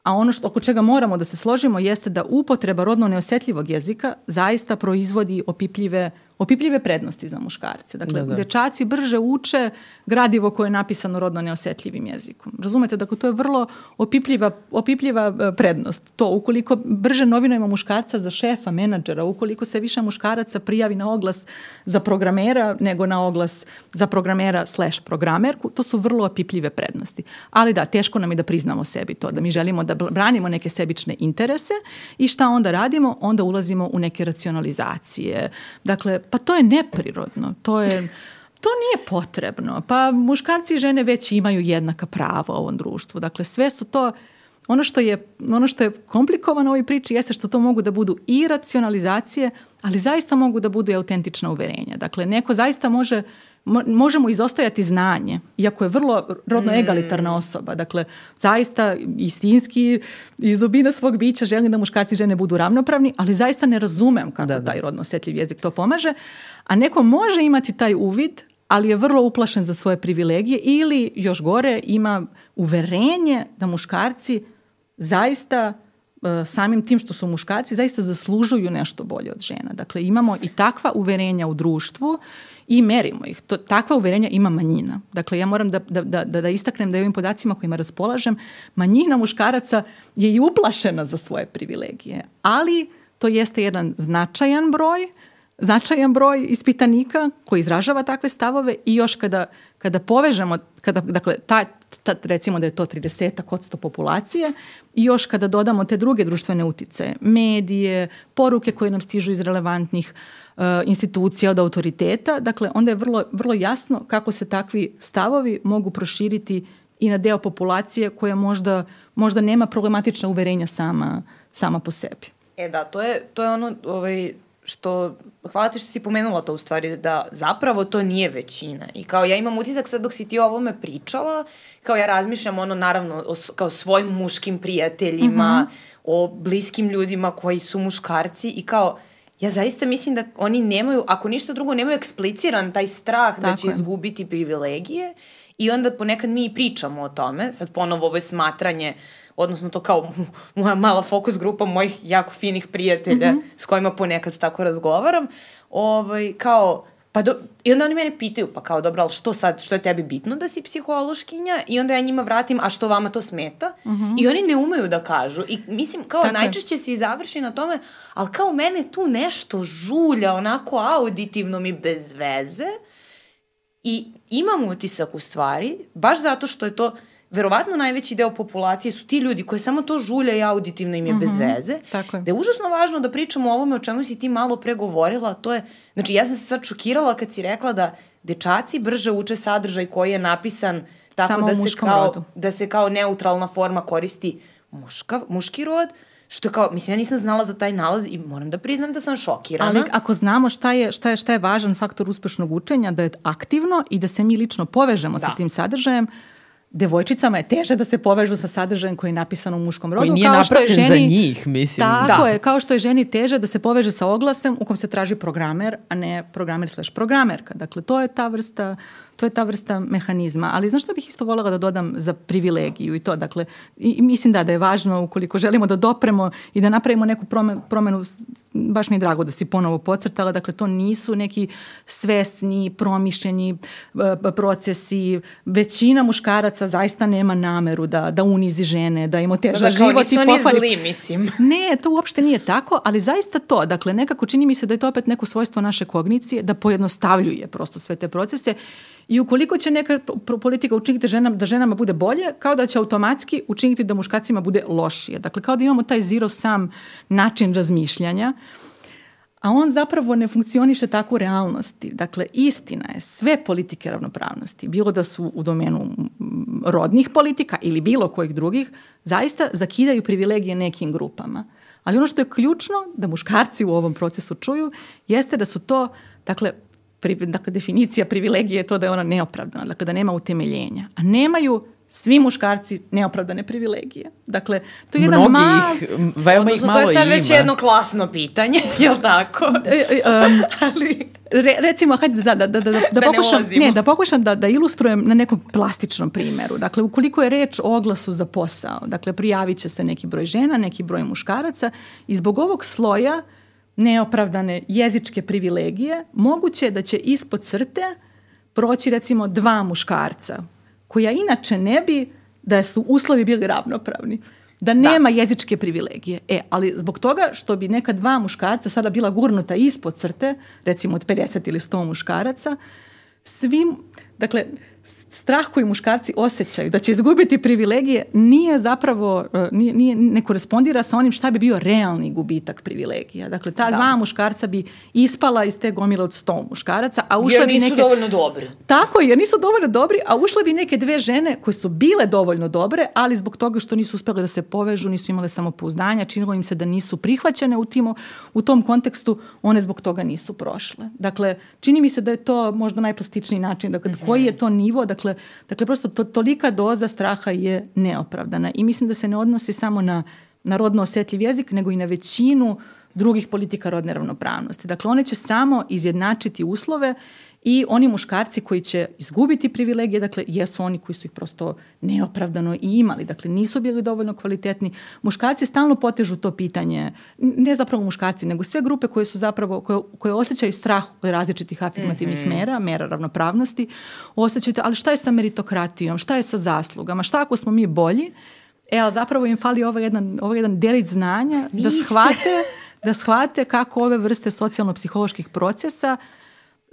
B: A ono što, oko čega moramo da se složimo jeste da upotreba rodno neosetljivog jezika zaista proizvodi opipljive opipljive prednosti za muškarce. Dakle,
A: Da, da.
B: dečaci brže uče gradivo koje je napisano rodno neosetljivim jezikom. Razumete? Dakle, to je vrlo opipljiva, opipljiva e, prednost. To, ukoliko brže novinujemo muškarca za šefa, menadžera, ukoliko se više muškaraca prijavi na oglas za programera nego na oglas za programera slash programerku, to su vrlo opipljive prednosti. Ali da, teško nam je da priznamo sebi to, da mi želimo da branimo neke sebične interese i šta onda radimo? Onda ulazimo u neke racionalizacije. Dakle, pa to je neprirodno. To je to nije potrebno. Pa muškarci i žene već imaju jednaka prava u ovom društvu. Dakle, sve su to ono što je, ono što je komplikovano u ovoj priči jeste što to mogu da budu i racionalizacije, ali zaista mogu da budu i autentična uverenja. Dakle, neko zaista može mo- možemo izostajati znanje, iako je vrlo rodno egalitarna osoba. Dakle, zaista istinski iz dubine svog bića želim da muškarci i žene budu ravnopravni, ali zaista ne razumem kako
A: Da, da.
B: taj rodno osjetljiv jezik to pomaže. A neko može imati taj uvid, ali je vrlo uplašen za svoje privilegije ili, još gore, ima uverenje da muškarci zaista e, samim tim što su muškarci zaista zaslužuju nešto bolje od žena. Dakle, imamo i takva uverenja u društvu i merimo ih. To, takva uverenja ima manjina. Dakle, ja moram da, da, da, da istaknem da ovim podacima kojima raspolažem, manjina muškaraca je i uplašena za svoje privilegije. Ali to jeste jedan značajan broj, značajan broj ispitanika koji izražava takve stavove i još kada, kada povežemo, kada, dakle, ta, ta, recimo da je to 30 od 100 populacije i još kada dodamo te druge društvene utice, medije, poruke koje nam stižu iz relevantnih uh, institucija od autoriteta, dakle onda je vrlo, vrlo jasno kako se takvi stavovi mogu proširiti i na deo populacije koja možda, možda nema problematična uverenja sama, sama po sebi.
C: E da, to je, to je ono ovaj, što, hvala ti što si pomenula to u stvari, da zapravo to nije većina. I kao ja imam utisak sad dok si ti o ovome pričala, kao ja razmišljam ono naravno o, kao svojim muškim prijateljima, mm -hmm. o bliskim ljudima koji su muškarci i kao ja zaista mislim da oni nemaju, ako ništa drugo, nemaju ekspliciran taj strah da
B: Tako
C: će
B: je.
C: izgubiti privilegije i onda ponekad mi i pričamo o tome, sad ponovo ovo je smatranje, odnosno to kao moja mala fokus grupa mojih jako finih prijatelja mm -hmm. s kojima ponekad tako razgovaram, ovaj, kao, pa do, i onda oni mene pitaju, pa kao, dobro, ali što sad, što je tebi bitno da si psihološkinja? I onda ja njima vratim, a što vama to smeta? Mm -hmm. I oni ne umeju da kažu. I mislim, kao,
B: Tako je.
C: najčešće se i završi na tome, ali kao mene tu nešto žulja, onako auditivno mi bez veze, I imam utisak u stvari, baš zato što je to verovatno najveći deo populacije su ti ljudi koji samo to žulja i auditivno im je mm -hmm, bez veze.
B: tako je.
C: Da je užasno važno da pričamo o ovome o čemu si ti malo pre govorila, to je, znači ja sam se sad šokirala kad si rekla da dečaci brže uče sadržaj koji je napisan tako
B: Samo
C: da se, kao,
B: rodu.
C: da se kao neutralna forma koristi muška, muški rod, što kao, mislim, ja nisam znala za taj nalaz i moram da priznam da sam šokirana.
B: Ali ako znamo šta je, šta je, šta je važan faktor uspešnog učenja, da je aktivno i da se mi lično povežemo da.
C: Da.
B: sa tim sadržajem, devojčicama je teže da se povežu sa sadržajem koji je napisan u muškom rodu.
A: Koji nije
B: kao što je
A: napravljen za
B: ženi-
A: njih, mislim.
B: Tako
C: Da.
B: je, kao što je ženi teže da se poveže sa oglasem u kom se traži programer, a ne programer slash programerka. Dakle, to je ta vrsta to je ta vrsta mehanizma. Ali znaš što bih isto voljela da dodam za privilegiju i to, dakle, i, i mislim da, da je važno ukoliko želimo da dopremo i da napravimo neku promenu, promenu, baš mi je drago da si ponovo podcrtala, dakle, to nisu neki svesni, promišljeni e, procesi. Većina muškaraca zaista nema nameru da, da unizi žene, da im oteža
C: da, da, kao
B: život i pohvali
C: zli, mislim.
B: Ne, to uopšte nije tako, ali zaista to, dakle, nekako čini mi se da je to opet neko svojstvo naše kognicije, da pojednostavljuje prosto sve te procese i ukoliko će neka politika učiniti ženama, da ženama bude bolje, kao da će automatski učiniti da muškarcima bude lošije. Dakle, kao da imamo taj zero sam način razmišljanja, a on zapravo ne funkcioniše tako u realnosti. Dakle, istina je, sve politike ravnopravnosti, bilo da su u domenu rodnih politika ili bilo kojih drugih, zaista zakidaju privilegije nekim grupama. Ali ono što je ključno da muškarci u ovom procesu čuju jeste da su to, dakle, dakle definicija privilegije je to da je ona neopravdana, dakle da nema utemeljenja. A nemaju svi muškarci neopravdane privilegije. Dakle, to je jedan
A: Mnogi
B: mal...
A: ih, m, veoma ih malo
C: to je sad
A: ima.
C: već jedno klasno pitanje, jel tako?
B: E, e, um,
C: Ali...
B: Re, recimo, hajde da, da, da, da, da,
C: Da ne
B: pokušam,
C: ulazimo.
B: ne, da pokušam da, da ilustrujem na nekom plastičnom primjeru. Dakle, ukoliko je reč o oglasu za posao, dakle, prijavit će se neki broj žena, neki broj muškaraca i zbog ovog sloja neopravdane jezičke privilegije, moguće je da će ispod crte proći recimo dva muškarca, koja inače ne bi da su uslovi bili ravnopravni da nema da. jezičke privilegije. E, ali zbog toga što bi neka dva muškarca sada bila gurnuta ispod crte, recimo od 50 ili 100 muškaraca, svim, dakle, strah koji muškarci osjećaju da će izgubiti privilegije nije zapravo, e, nije, nije, ne korespondira sa onim šta bi bio realni gubitak privilegija. Dakle, ta da. dva muškarca bi ispala iz te gomile od sto muškaraca, a ušle
C: jer
B: bi
C: neke...
B: Jer
C: nisu dovoljno dobri.
B: Tako jer nisu dovoljno dobri, a ušle bi neke dve žene koje su bile dovoljno dobre, ali zbog toga što nisu uspele da se povežu, nisu imale samopouzdanja, činilo im se da nisu prihvaćene u, timo, u tom kontekstu, one zbog toga nisu prošle. Dakle, čini mi se da je to možda najplastičniji način. Dakle, mm -hmm. koji je to nivo? Dakle, Dakle, prosto to, tolika doza straha je neopravdana i mislim da se ne odnosi samo na, na rodno osetljiv jezik, nego i na većinu drugih politika rodne ravnopravnosti. Dakle, one će samo izjednačiti uslove I oni muškarci koji će izgubiti privilegije, dakle, jesu oni koji su ih prosto neopravdano i imali, dakle, nisu bili dovoljno kvalitetni. Muškarci stalno potežu to pitanje, ne zapravo muškarci, nego sve grupe koje su zapravo, koje, koje osjećaju strah od različitih afirmativnih mm -hmm. mera, mera ravnopravnosti, osjećaju to, ali šta je sa meritokratijom, šta je sa zaslugama, šta ako smo mi bolji, E, ali zapravo im fali ovaj jedan, ovaj jedan delić znanja da Niste. da shvate, da shvate kako ove vrste socijalno-psiholoških procesa uh,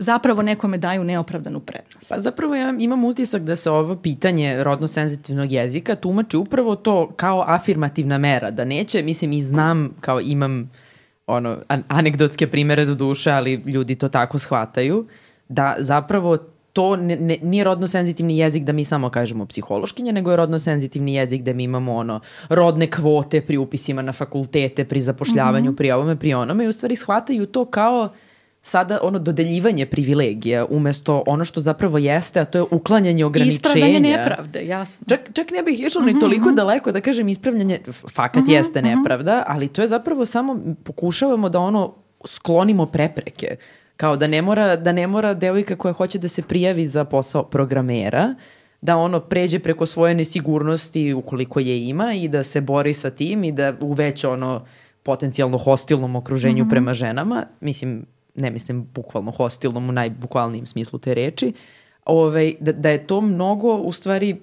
B: zapravo nekome daju neopravdanu prednost.
A: Pa zapravo ja imam utisak da se ovo pitanje rodno-senzitivnog jezika tumači upravo to kao afirmativna mera, da neće, mislim i znam, kao imam ono, an anegdotske primere do duše, ali ljudi to tako shvataju, da zapravo to ne, ne, nije rodno senzitivni jezik da mi samo kažemo psihološkinje, nego je rodno senzitivni jezik da mi imamo ono rodne kvote pri upisima na fakultete, pri zapošljavanju, mm -hmm. pri ovome, pri onome i u stvari shvataju to kao sada ono dodeljivanje privilegija umesto ono što zapravo jeste, a to je uklanjanje ograničenja.
B: Ispravljanje nepravde, jasno.
A: Čak, čak ne bih išla ni toliko uh -huh. daleko da kažem ispravljanje, fakat uh -huh, jeste nepravda, ali to je zapravo samo pokušavamo da ono sklonimo prepreke. Kao da ne mora, da ne mora devojka koja hoće da se prijavi za posao programera, da ono pređe preko svoje nesigurnosti ukoliko je ima i da se bori sa tim i da uveća ono potencijalno hostilnom okruženju mm -hmm. prema ženama. Mislim, ne mislim bukvalno hostilnom u najbukvalnijem smislu te reči, ovaj, da, da je to mnogo u stvari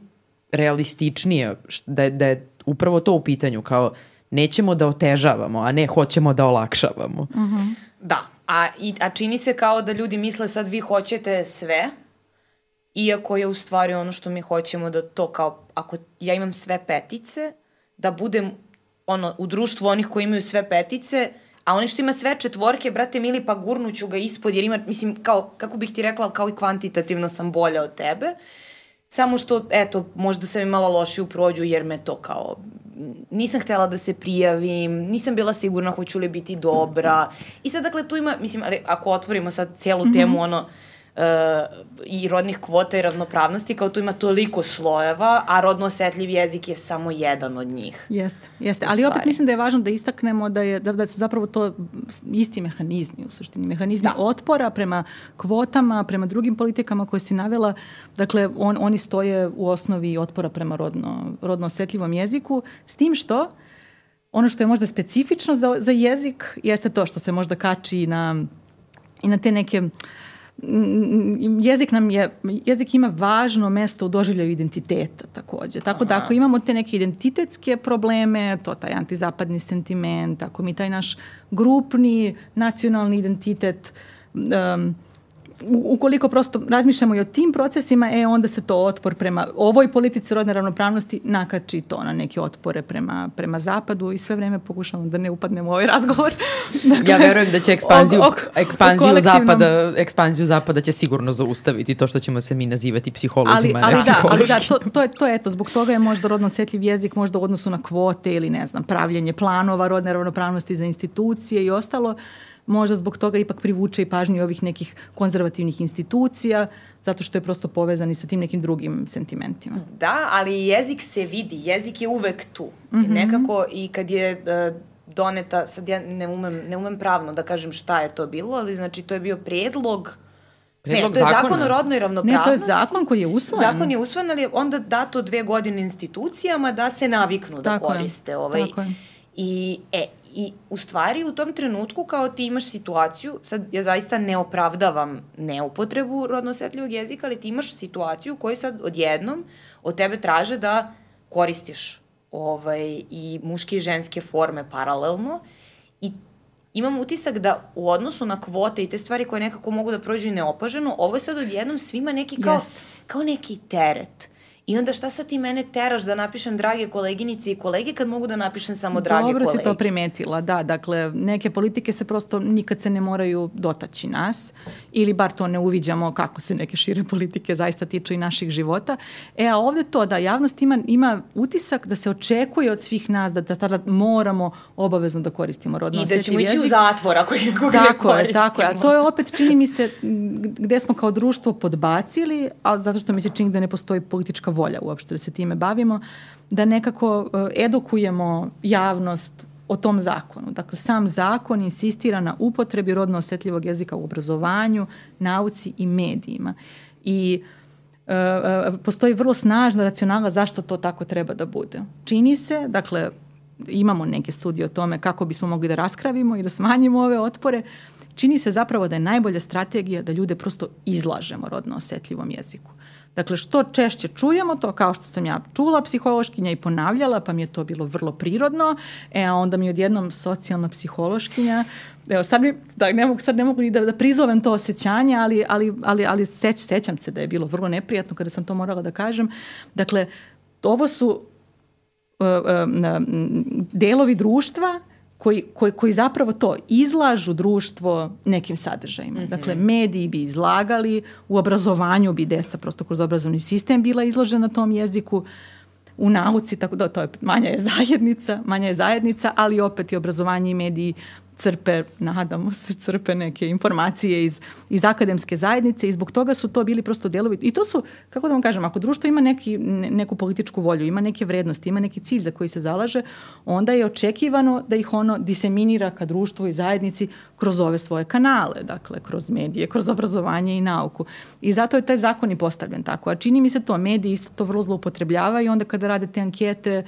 A: realističnije, da je, da je upravo to u pitanju, kao nećemo da otežavamo, a ne hoćemo da olakšavamo. Uh
C: mhm. -huh. Da, a, i, a čini se kao da ljudi misle sad vi hoćete sve, iako je u stvari ono što mi hoćemo da to kao, ako ja imam sve petice, da budem ono, u društvu onih koji imaju sve petice, A oni što ima sve četvorke, brate mili, pa gurnuću ga ispod, jer ima, mislim, kao, kako bih ti rekla, kao i kvantitativno sam bolja od tebe. Samo što, eto, možda sam imala lošiju prođu jer me to kao nisam htela da se prijavim, nisam bila sigurna hoću li biti dobra. I sad, dakle, tu ima, mislim, ali ako otvorimo sad celu mm -hmm. temu, ono, uh, i rodnih kvota i ravnopravnosti, kao tu ima toliko slojeva, a rodno osetljiv jezik je samo jedan od njih.
B: Jeste, jeste. Ali opet mislim da je važno da istaknemo da, je, da, da su zapravo to isti mehanizmi u suštini. Mehanizmi da. otpora prema kvotama, prema drugim politikama koje si navela. Dakle, on, oni stoje u osnovi otpora prema rodno, rodno osetljivom jeziku, s tim što ono što je možda specifično za, za jezik jeste to što se možda kači na, i na te neke uh, jezik nam je, jezik ima važno mesto u doživljaju identiteta takođe. Tako da ako imamo te neke identitetske probleme, to taj antizapadni sentiment, ako mi taj naš grupni nacionalni identitet um, ukoliko prosto razmišljamo i o tim procesima, e, onda se to otpor prema ovoj politici rodne ravnopravnosti nakači to na neke otpore prema, prema zapadu i sve vreme pokušamo da ne upadnemo u ovaj razgovor.
A: dakle, ja verujem da će ekspanziju, o, o, ekspanziju, o zapada, ekspanziju zapada će sigurno zaustaviti to što ćemo se mi nazivati psiholozima,
B: ali, ali da, ali da, to, to, je, to je eto, zbog toga je možda rodno osetljiv jezik možda u odnosu na kvote ili ne znam, pravljenje planova rodne ravnopravnosti za institucije i ostalo, možda zbog toga ipak privuče i pažnju ovih nekih konzervativnih institucija, zato što je prosto povezan i sa tim nekim drugim sentimentima.
C: Da, ali jezik se vidi, jezik je uvek tu. Mm -hmm. Nekako i kad je uh, doneta, sad ja ne umem, ne umem pravno da kažem šta je to bilo, ali znači to je bio predlog Predlog ne, to je zakona. zakon o rodnoj ravnopravnosti.
B: Ne, to je zakon koji je usvojen.
C: Zakon je usvojen, ali je onda dato dve godine institucijama da se naviknu da Tako koriste. Je. Ovaj. Tako je. I, e, I u stvari u tom trenutku kao ti imaš situaciju, sad ja zaista ne opravdavam neupotrebu rodno osetljivog jezika, ali ti imaš situaciju u kojoj sad odjednom od tebe traže da koristiš ovaj, i muške i ženske forme paralelno i imam utisak da u odnosu na kvote i te stvari koje nekako mogu da prođu i neopaženo, ovo je sad odjednom svima neki kao,
B: Jest.
C: kao neki teret. I onda šta sad ti mene teraš da napišem drage koleginice i kolege kad mogu da napišem samo drage
B: Dobro
C: kolege?
B: si to primetila, da. Dakle, neke politike se prosto nikad se ne moraju dotaći nas ili bar to ne uviđamo kako se neke šire politike zaista tiču i naših života. E, a ovde to da javnost ima, ima utisak da se očekuje od svih nas da, da tada moramo obavezno da koristimo rodno
C: I da ćemo
B: osetljiv
C: ići u
B: jezik.
C: zatvor ako, ako ga ne
B: Tako je,
C: koristimo.
B: tako je. A to je opet, čini mi se, gde smo kao društvo podbacili, a zato što mi se čini da ne postoji politička volja uopšte da se time bavimo, da nekako e, edukujemo javnost o tom zakonu. Dakle, sam zakon insistira na upotrebi rodno osetljivog jezika u obrazovanju, nauci i medijima. I e, postoji vrlo snažna racionalna zašto to tako treba da bude. Čini se, dakle, imamo neke studije o tome kako bismo mogli da raskravimo i da smanjimo ove otpore, čini se zapravo da je najbolja strategija da ljude prosto izlažemo rodno osetljivom jeziku. Dakle, što češće čujemo to, kao što sam ja čula psihološkinja i ponavljala, pa mi je to bilo vrlo prirodno, e, a onda mi odjednom socijalna psihološkinja, evo sad mi, da, ne mogu, sad ne mogu ni da, da prizovem to osjećanje, ali, ali, ali, ali seć, sećam se da je bilo vrlo neprijatno kada sam to morala da kažem. Dakle, ovo su uh, uh, delovi društva koji, koji, koji zapravo to izlažu društvo nekim sadržajima. Mm -hmm. Dakle, mediji bi izlagali, u obrazovanju bi deca prosto kroz obrazovni sistem bila izložena tom jeziku, u nauci, tako da to je manja je zajednica, manja je zajednica, ali opet i obrazovanje i mediji crpe, nadamo se, crpe neke informacije iz, iz akademske zajednice i zbog toga su to bili prosto delovi. I to su, kako da vam kažem, ako društvo ima neki, ne, neku političku volju, ima neke vrednosti, ima neki cilj za koji se zalaže, onda je očekivano da ih ono diseminira ka društvu i zajednici kroz ove svoje kanale, dakle, kroz medije, kroz obrazovanje i nauku. I zato je taj zakon i postavljen tako. A čini mi se to, mediji isto to vrlo zloupotrebljavaju i onda kada rade te ankete,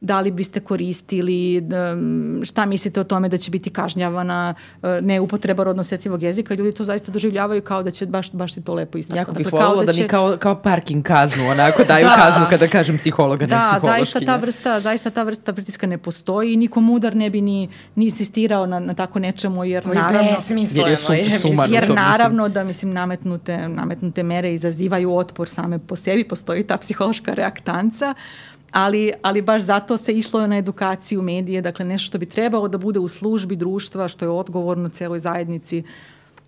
B: da li biste koristili, da, šta mislite o tome da će biti kažnjavana e, neupotreba rodno osetljivog jezika, ljudi to zaista doživljavaju kao da će baš, baš se to lepo istaknuti.
A: Jako bih
B: dakle,
A: voljela da,
B: će...
A: mi kao, kao parking kaznu, onako daju da. kaznu kada kažem psihologa, ne
B: da,
A: psihološkinja.
B: zaista ta vrsta, zaista ta vrsta pritiska ne postoji i niko mudar ne bi ni, ni insistirao na, na tako nečemu, jer
C: Oj,
B: naravno...
A: jer je su,
C: je.
A: sumarno
B: Jer
A: to,
B: naravno mislim. da mislim nametnute, nametnute mere izazivaju otpor same po sebi, postoji ta psihološka reaktanca, ali, ali baš zato se išlo na edukaciju medije, dakle nešto što bi trebalo da bude u službi društva, što je odgovorno celoj zajednici.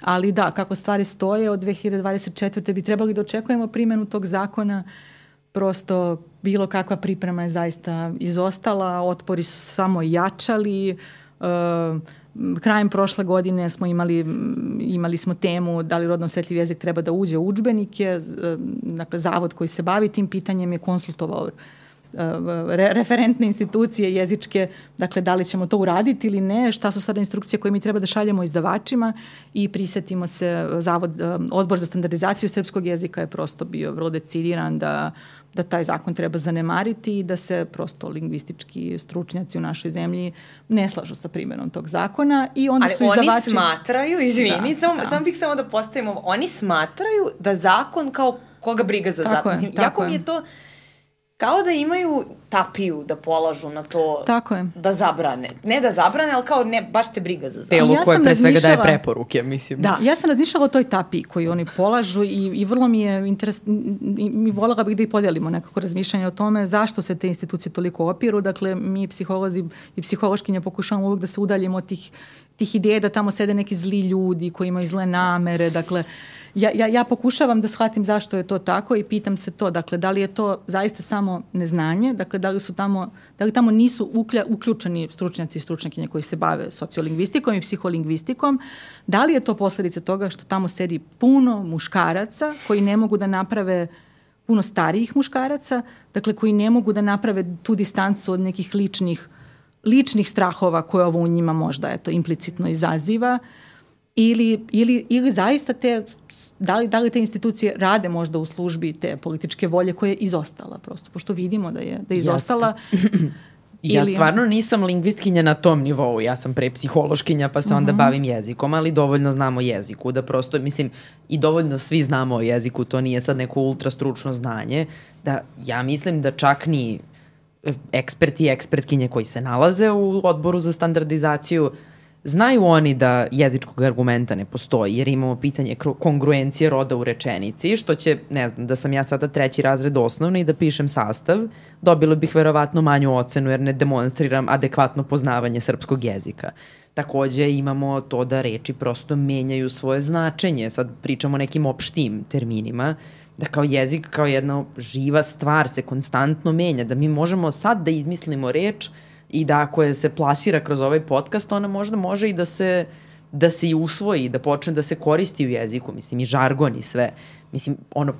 B: Ali da, kako stvari stoje od 2024. bi trebali da očekujemo primjenu tog zakona, prosto bilo kakva priprema je zaista izostala, otpori su samo jačali, uh, krajem prošle godine smo imali, imali smo temu da li rodno osetljiv jezik treba da uđe u učbenike, dakle zavod koji se bavi tim pitanjem je konsultovao re, referentne institucije jezičke, dakle da li ćemo to uraditi ili ne, šta su sada instrukcije koje mi treba da šaljemo izdavačima i prisetimo se zavod, odbor za standardizaciju srpskog jezika je prosto bio vrlo decidiran da da taj zakon treba zanemariti i da se prosto lingvistički stručnjaci u našoj zemlji ne slažu sa primjerom tog zakona i onda
C: Ali
B: su izdavači...
C: oni smatraju, izvini, da, samo,
B: da.
C: samo bih samo da postavimo, oni smatraju da zakon kao koga briga za
B: tako
C: zakon.
B: Je,
C: Mislim, jako
B: je.
C: mi je to kao da imaju tapiju da polažu na to
B: Tako je.
C: da zabrane. Ne da zabrane, ali kao ne, baš te briga za zakon.
A: Telo
B: Ja
A: koje
B: sam
A: pre svega daje preporuke, mislim.
B: Da, ja sam razmišljala o toj tapiji koju oni polažu i, i vrlo mi je interes, i, mi voljela bih da i podelimo nekako razmišljanje o tome zašto se te institucije toliko opiru. Dakle, mi psiholozi i psihološkinje pokušavamo uvijek da se udaljimo od tih, tih ideja da tamo sede neki zli ljudi koji imaju zle namere. Dakle, ja, ja, ja pokušavam da shvatim zašto je to tako i pitam se to, dakle, da li je to zaista samo neznanje, dakle, da li su tamo, da li tamo nisu uklja, uključeni stručnjaci i stručnjakinje koji se bave sociolingvistikom i psiholingvistikom, da li je to posledica toga što tamo sedi puno muškaraca koji ne mogu da naprave puno starijih muškaraca, dakle, koji ne mogu da naprave tu distancu od nekih ličnih ličnih strahova koje ovo u njima možda eto, implicitno izaziva? Ili, ili, ili zaista te da li, da li te institucije rade možda u službi te političke volje koja je izostala prosto, pošto vidimo da je, da je izostala.
A: Ja
B: Ili-
A: stvarno nisam lingvistkinja na tom nivou, ja sam pre psihološkinja pa se onda bavim jezikom, ali dovoljno znamo jeziku, da prosto, mislim, i dovoljno svi znamo o jeziku, to nije sad neko ultra stručno znanje, da ja mislim da čak ni e, eksperti i ekspertkinje koji se nalaze u odboru za standardizaciju, znaju oni da jezičkog argumenta ne postoji, jer imamo pitanje kongruencije roda u rečenici, što će, ne znam, da sam ja sada treći razred osnovne i da pišem sastav, dobila bih verovatno manju ocenu jer ne demonstriram adekvatno poznavanje srpskog jezika. Takođe imamo to da reči prosto menjaju svoje značenje. Sad pričamo o nekim opštim terminima, da kao jezik, kao jedna živa stvar se konstantno menja, da mi možemo sad da izmislimo reč i da ako se plasira kroz ovaj podcast, ona možda može i da se da se i usvoji, da počne da se koristi u jeziku, mislim i žargon i sve. Mislim, ono,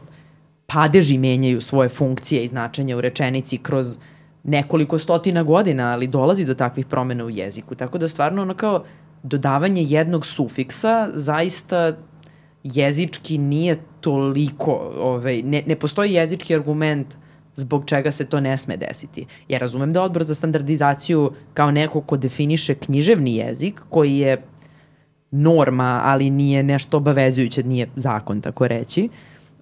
A: padeži menjaju svoje funkcije i značenja u rečenici kroz nekoliko stotina godina, ali dolazi do takvih promena u jeziku. Tako da stvarno ono kao dodavanje jednog sufiksa zaista jezički nije toliko, ovaj, ne, ne postoji jezički argument zbog čega se to ne sme desiti. Ja razumem da odbor za standardizaciju kao neko ko definiše književni jezik, koji je norma, ali nije nešto obavezujuće, nije zakon, tako reći,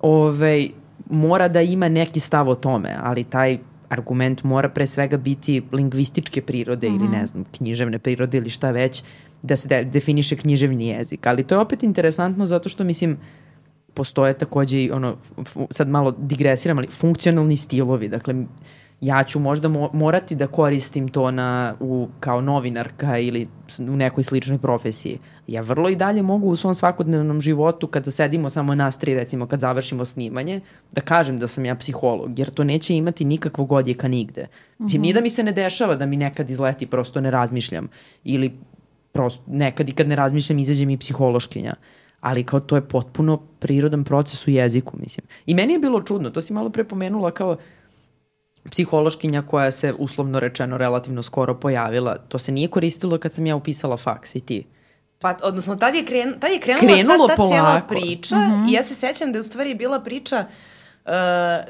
A: ovaj, mora da ima neki stav o tome, ali taj argument mora pre svega biti lingvističke prirode mm -hmm. ili ne znam, književne prirode ili šta već, da se de definiše književni jezik. Ali to je opet interesantno zato što, mislim, postoje takođe i ono, sad malo digresiram, ali funkcionalni stilovi. Dakle, ja ću možda mo morati da koristim to na, u, kao novinarka ili u nekoj sličnoj profesiji. Ja vrlo i dalje mogu u svom svakodnevnom životu, kada sedimo samo nas tri, recimo kad završimo snimanje, da kažem da sam ja psiholog, jer to neće imati nikakvog odjeka nigde. Mm -hmm. Nije da mi se ne dešava da mi nekad izleti, prosto ne razmišljam. Ili prosto nekad i kad ne razmišljam izađe mi psihološkinja ali kao to je potpuno prirodan proces u jeziku, mislim. I meni je bilo čudno, to si malo pre pomenula kao psihološkinja koja se uslovno rečeno relativno skoro pojavila. To se nije koristilo kad sam ja upisala faks i ti.
C: Pa, odnosno, tad je, kren, tad je krenula
A: Krenulo
C: sad ta
A: polako.
C: cijela priča mm -hmm. i ja se sećam da je u stvari bila priča uh,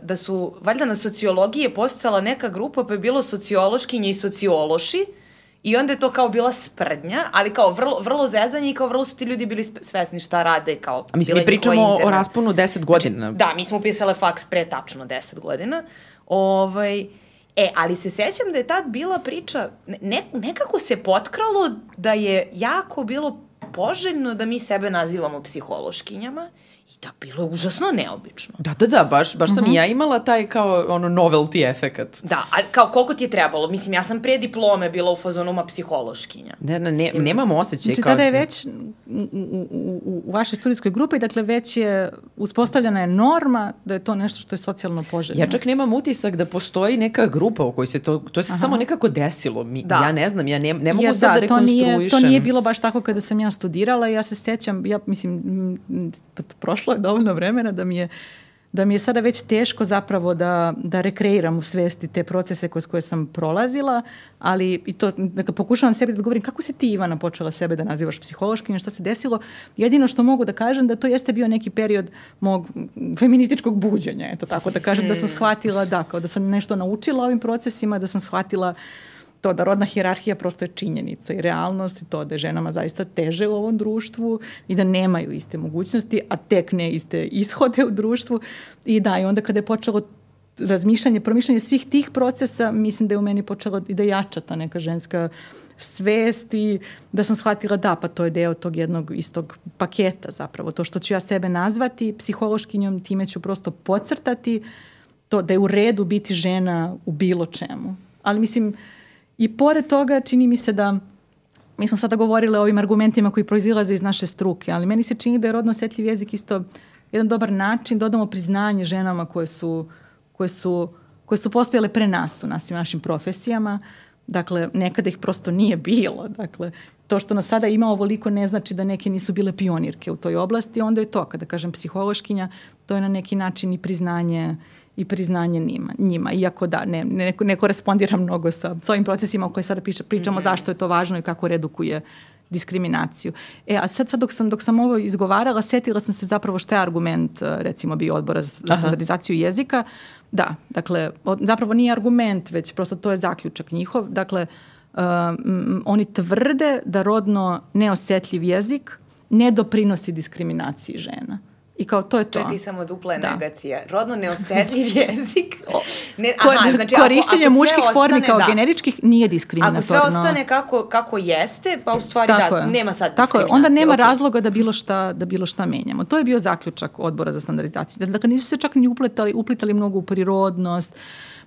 C: da su, valjda na sociologiji je postojala neka grupa pa je bilo sociološkinje i sociološi I onda je to kao bila sprdnja, ali kao vrlo, vrlo zezanje i kao vrlo su ti ljudi bili svesni šta rade i kao...
A: A mislim, mi pričamo o rasponu 10 godina.
C: Znači, da, mi smo upisale faks pre tačno 10 godina. Ovaj, e, ali se sećam da je tad bila priča, ne, nekako se potkralo da je jako bilo poželjno da mi sebe nazivamo psihološkinjama i da bilo je užasno neobično.
A: Da, da, da, baš, baš sam i ja imala taj kao ono novelty efekat.
C: Da, ali kao koliko ti je trebalo? Mislim, ja sam pre diplome bila u fazonu ma psihološkinja.
A: Ne, ne, ne,
C: Mislim-
A: nemam osjećaj
B: Znači,
A: kao...
B: tada je već u, u, u, u vašoj studijskoj grupi, dakle, već je uspostavljena je norma da je to nešto što je socijalno poželjno.
A: Ja čak nemam utisak da postoji neka grupa u kojoj se to, to se Aha. samo nekako desilo. Mi,
C: Da.
A: Ja ne znam, ja ne, ne mogu
B: Jer
A: sad da,
B: da, to
A: rekonstruišem.
B: nije, to nije bilo baš tako kada sam ja studirala. Ja se sećam, ja mislim, m, p- prošlo je dovoljno vremena da mi je da mi je sada već teško zapravo da, da rekreiram u svesti te procese kroz koje sam prolazila, ali i to, dakle, pokušavam sebi da govorim kako si ti, Ivana, počela sebe da nazivaš psihološkinjom, šta se desilo. Jedino što mogu da kažem da to jeste bio neki period mog feminističkog buđenja, eto tako da kažem, da sam shvatila, da, kao da sam nešto naučila ovim procesima, da sam shvatila to da rodna hijerarhija prosto je činjenica i realnost i to da je ženama zaista teže u ovom društvu i da nemaju iste mogućnosti, a tek ne iste ishode u društvu. I da, i onda kada je počelo razmišljanje, promišljanje svih tih procesa, mislim da je u meni počelo i da jača ta neka ženska svest i da sam shvatila da, pa to je deo tog jednog istog paketa zapravo. To što ću ja sebe nazvati psihološkinjom, time ću prosto podcrtati to da je u redu biti žena u bilo čemu. Ali mislim, i pored toga čini mi se da mi smo sada govorile o ovim argumentima koji proizilaze iz naše struke, ali meni se čini da je rodno osjetljiv jezik isto jedan dobar način da odamo priznanje ženama koje su, koje su, koje su postojale pre nas u nas, našim profesijama. Dakle, nekada ih prosto nije bilo. Dakle, to što nas sada ima ovoliko ne znači da neke nisu bile pionirke u toj oblasti, onda je to, kada kažem psihološkinja, to je na neki način i priznanje i priznanje njima. njima. Iako da, ne, ne, ne korespondira mnogo sa, sa ovim procesima o kojoj sada priča, pričamo, mm zašto je to važno i kako redukuje diskriminaciju. E, a sad, sad dok, sam, dok sam ovo izgovarala, setila sam se zapravo šta je argument, e, recimo, bio odbora za Aha. standardizaciju jezika. Da, dakle, od, zapravo nije argument, već prosto to je zaključak njihov. Dakle, um, oni tvrde da rodno neosetljiv jezik ne doprinosi diskriminaciji žena. I kao to je to.
C: Čekaj samo dupla da. negacija. Rodno neosedljiv jezik.
B: Ne, aha, znači, Korišćenje ako, ako muških ostane, formi kao da. generičkih nije diskriminatorno.
C: Ako sve ostane kako, kako jeste, pa u stvari Tako da, je. nema sad
B: Tako je, onda nema okay. razloga da bilo, šta, da bilo šta menjamo. To je bio zaključak odbora za standardizaciju. Dakle, nisu se čak ni upletali, uplitali mnogo u prirodnost.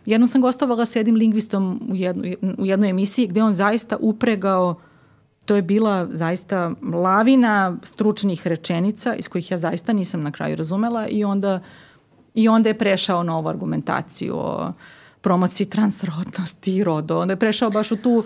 B: Jednom sam gostovala s jednim lingvistom u, jedno, u jednoj emisiji gde on zaista upregao to je bila zaista lavina stručnih rečenica iz kojih ja zaista nisam na kraju razumela i onda, i onda je prešao na ovu argumentaciju o promociji transrodnosti i rodo. Onda je prešao baš u tu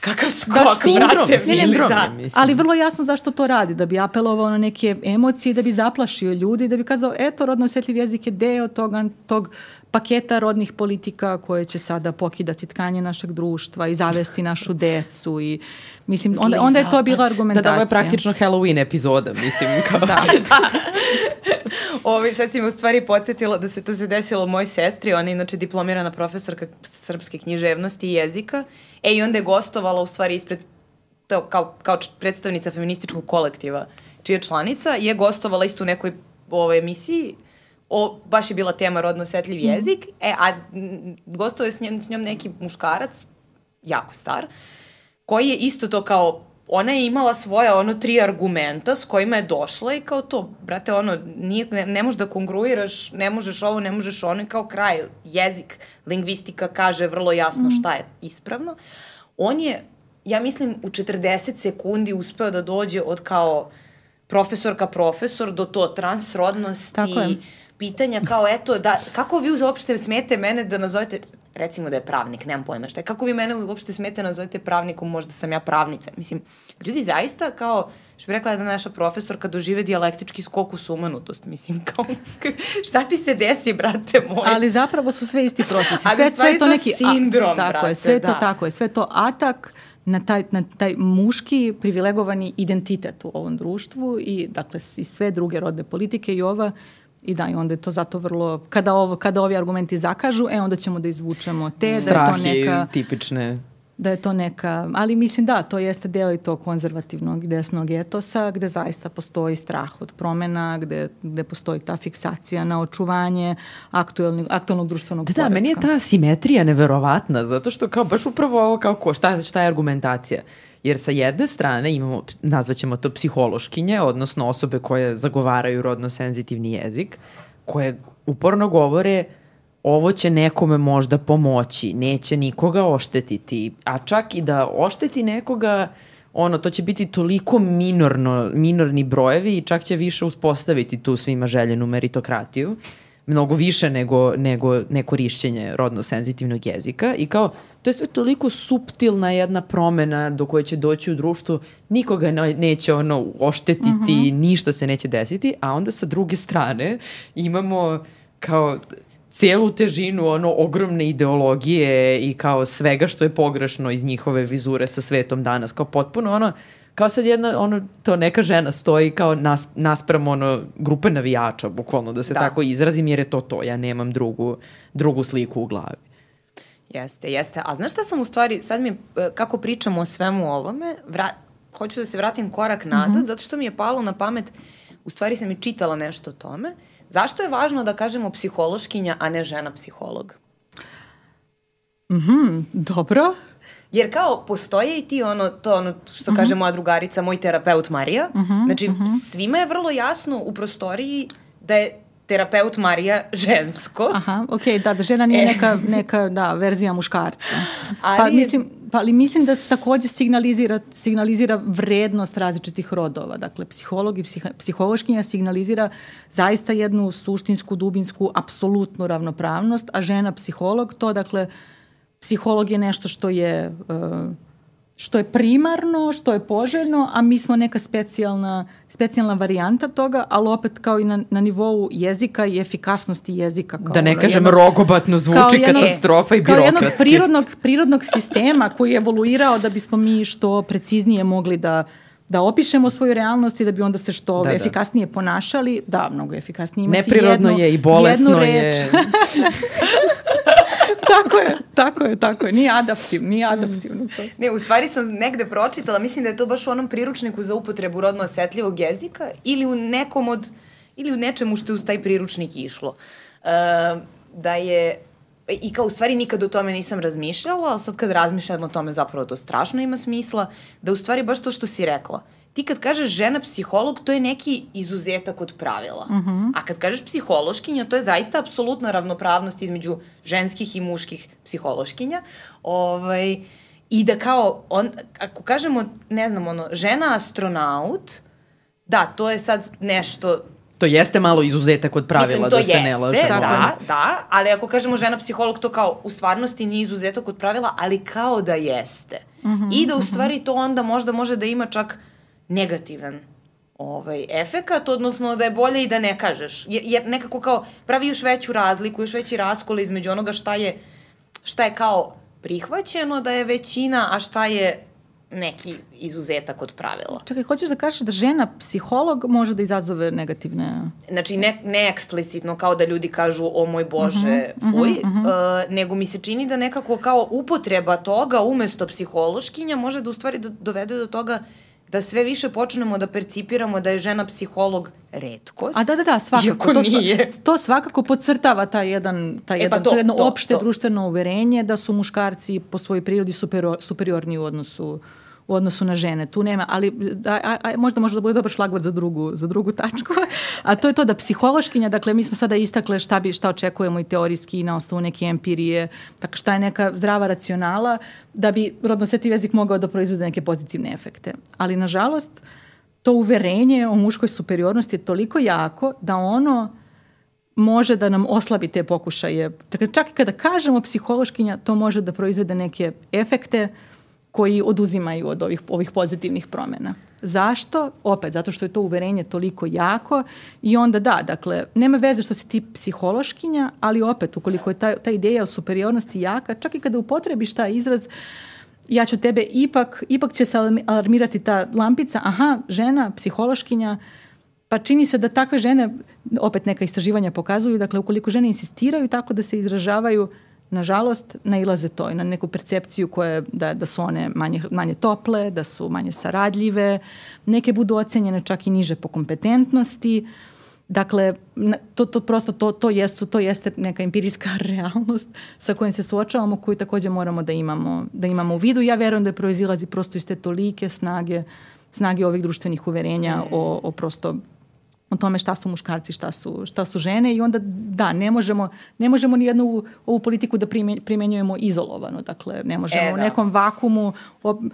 C: Kakav skok, sindrom, brate.
B: Sindrom, da, ali vrlo jasno zašto to radi, da bi apelovao na neke emocije, da bi zaplašio ljudi, da bi kazao, eto, rodno osjetljiv jezik je deo toga, tog paketa rodnih politika koje će sada pokidati tkanje našeg društva i zavesti našu decu i mislim onda, onda je to bila argumentacija.
A: Da, da, ovo je praktično Halloween epizoda, mislim. Kao. da.
C: da. Ovi, sad si me u stvari podsjetila da se to se desilo moj sestri, ona je inače diplomirana profesorka srpske književnosti i jezika. E i onda je gostovala u stvari ispred to, kao, kao predstavnica feminističkog kolektiva, čija članica je gostovala isto u nekoj ovoj emisiji o, baš je bila tema rodno osetljiv mhm. jezik, mm. e, a gostao je s njom, s njom neki muškarac, jako star, koji je isto to kao ona je imala svoja ono tri argumenta s kojima je došla i kao to, brate, ono, nije, ne, ne možeš da kongruiraš, ne možeš ovo, ne možeš ono i kao kraj, jezik, lingvistika kaže vrlo jasno mm. šta je ispravno. On je, ja mislim, u 40 sekundi uspeo da dođe od kao profesor ka profesor do to transrodnosti, Tako je pitanja kao eto da kako vi uopšte smete mene da nazovete recimo da je pravnik, nemam pojma šta je, kako vi mene uopšte smete da nazovete pravnikom, možda sam ja pravnica. Mislim, ljudi zaista kao, što bi rekla jedna naša profesorka, dožive dijalektički skok u sumanutost. Mislim, kao, šta ti se desi, brate moj?
B: Ali zapravo su sve isti procesi.
C: Sve, sve je to, to neki sindrom, a,
B: tako
C: brate,
B: je, sve da. to tako je, sve to atak na taj, na taj muški privilegovani identitet u ovom društvu i dakle i sve druge rodne politike i ova I da, i onda je to zato vrlo, kada, ovo, kada ovi argumenti zakažu, e onda ćemo da izvučemo te,
A: Strah
B: da je to neka...
A: tipične
B: da je to neka, ali mislim da, to jeste deo i tog konzervativnog desnog etosa, gde zaista postoji strah od promena, gde, gde postoji ta fiksacija na očuvanje aktualnog, aktualnog društvenog
A: da, Da, meni je ta simetrija neverovatna, zato što kao baš upravo ovo kao ko, šta, šta je argumentacija? Jer sa jedne strane imamo, nazvaćemo to psihološkinje, odnosno osobe koje zagovaraju rodno senzitivni jezik, koje uporno govore ovo će nekome možda pomoći, neće nikoga oštetiti, a čak i da ošteti nekoga, ono, to će biti toliko minorno, minorni brojevi i čak će više uspostaviti tu svima željenu meritokratiju mnogo više nego, nego nekorišćenje rodno senzitivnog jezika i kao to je sve toliko suptilna jedna promena do koje će doći u društvu, nikoga neće ono oštetiti, mhm. -huh. ništa se neće desiti, a onda sa druge strane imamo kao cijelu težinu ono ogromne ideologije i kao svega što je pogrešno iz njihove vizure sa svetom danas, kao potpuno ono kao sad jedna, ono, to neka žena stoji kao nas, naspram ono, grupe navijača, bukvalno da se da. tako izrazim, jer je to to, ja nemam drugu, drugu sliku u glavi.
C: Jeste, jeste. A znaš šta sam u stvari, sad mi, e, kako pričamo o svemu ovome, vra, hoću da se vratim korak nazad, mm -hmm. zato što mi je palo na pamet, u stvari sam i čitala nešto o tome, zašto je važno da kažemo psihološkinja, a ne žena psiholog?
B: Mhm, dobro.
C: Jer kao postoje i ti ono, to ono što uh -huh. kaže moja drugarica, moj terapeut Marija. Uh -huh, znači uh -huh. svima je vrlo jasno u prostoriji da je terapeut Marija žensko.
B: Aha, okej, okay, da, da žena nije e. neka, neka da, verzija muškarca. Ali, pa, mislim, pa, ali mislim da takođe signalizira, signalizira vrednost različitih rodova. Dakle, psiholog i psih, psihološkinja signalizira zaista jednu suštinsku, dubinsku, apsolutnu ravnopravnost, a žena psiholog to, dakle, psiholog je nešto što je uh, što je primarno, što je poželjno, a mi smo neka specijalna, specijalna varijanta toga, ali opet kao i na, na nivou jezika i efikasnosti jezika. Kao
A: da ne
B: ono,
A: kažem
B: jedno-
A: rogobatno zvuči
B: jedno-
A: katastrofa i
B: Kao jednog
A: birokratski.
B: prirodnog, prirodnog sistema koji je evoluirao da bismo mi što preciznije mogli da da opišemo svoju realnost i da bi onda se što
A: Da, da.
B: efikasnije ponašali. Da, mnogo efikasnije imati
A: Neprirodno
B: jednu,
A: je i bolesno
B: jednu reč.
A: je.
B: tako je, tako je, tako je. Nije adaptivno, nije adaptivno. to.
C: Ne, u stvari sam negde pročitala, mislim da je to baš u onom priručniku za upotrebu rodno osetljivog jezika ili u nekom od, ili u nečemu što je uz taj priručnik išlo. E, da je, i kao u stvari nikad o tome nisam razmišljala, ali sad kad razmišljam o tome zapravo to strašno ima smisla, da u stvari baš to što si rekla, ti kad kažeš žena psiholog, to je neki izuzetak od pravila. Uh -huh. A kad kažeš psihološkinja, to je zaista apsolutna ravnopravnost između ženskih i muških psihološkinja. Ovaj, I da kao, on, ako kažemo, ne znam, ono, žena astronaut, da, to je sad nešto
A: To jeste malo izuzetak od pravila,
C: Mislim, to
A: da se
C: jeste,
A: ne lažemo.
C: da, da, ali ako kažemo žena psiholog, to kao u stvarnosti nije izuzetak od pravila, ali kao da jeste. Mm -hmm, I da u stvari to onda možda može da ima čak negativan ovaj, efekat, odnosno da je bolje i da ne kažeš. Jer, jer nekako kao pravi još veću razliku, još veći raskol između onoga šta je, šta je kao prihvaćeno da je većina, a šta je neki izuzetak od pravila.
B: Čekaj, hoćeš da kažeš da žena psiholog može da izazove negativne...
C: Znači, ne, ne eksplicitno kao da ljudi kažu o moj Bože,
B: Mhm,
C: fuj, uh -huh. uh, nego mi se čini da nekako kao upotreba toga umesto psihološkinja može da u stvari do, dovede do toga da sve više počnemo da percipiramo da je žena psiholog redkost.
B: A da, da, da, svakako. To,
C: nije.
B: to svakako podcrtava taj jedan, taj
C: E, pa
B: jedan,
C: to,
B: to, jedno
C: to,
B: opšte
C: to.
B: društveno uverenje da su muškarci po svojoj prirodi superior, superiorni u odnosu u odnosu na žene. Tu nema, ali a, a, a, možda može da bude dobar šlagvort za drugu, za drugu tačku. A to je to da psihološkinja, dakle mi smo sada istakle šta, bi, šta očekujemo i teorijski i na osnovu neke empirije, tako šta je neka zdrava racionala da bi rodnosetiv jezik mogao da proizvode neke pozitivne efekte. Ali nažalost, to uverenje o muškoj superiornosti je toliko jako da ono može da nam oslabi te pokušaje. Dakle, čak i kada kažemo psihološkinja, to može da proizvede neke efekte koji oduzimaju od ovih, ovih pozitivnih promena. Zašto? Opet, zato što je to uverenje toliko jako i onda da, dakle, nema veze što si ti psihološkinja, ali opet, ukoliko je ta, ta ideja o superiornosti jaka, čak i kada upotrebiš taj izraz, ja ću tebe ipak, ipak će se alarmi- alarmirati ta lampica, aha, žena, psihološkinja, pa čini se da takve žene, opet neka istraživanja pokazuju, dakle, ukoliko žene insistiraju tako da se izražavaju, nažalost, nailaze to i na neku percepciju koja je da, da su one manje, manje tople, da su manje saradljive, neke budu ocenjene čak i niže po kompetentnosti, Dakle, to, to prosto to, to, jesu, to jeste neka empirijska realnost sa kojom se suočavamo, koju takođe moramo da imamo, da imamo u vidu. Ja verujem da je proizilazi prosto iz te tolike snage, snage ovih društvenih uverenja o, o prosto o tome šta su muškarci, šta su, šta su žene i onda da, ne možemo, ne možemo ni jednu ovu, politiku da primen, primenjujemo izolovano. Dakle, ne možemo
C: E,
B: u
C: da.
B: nekom vakumu op-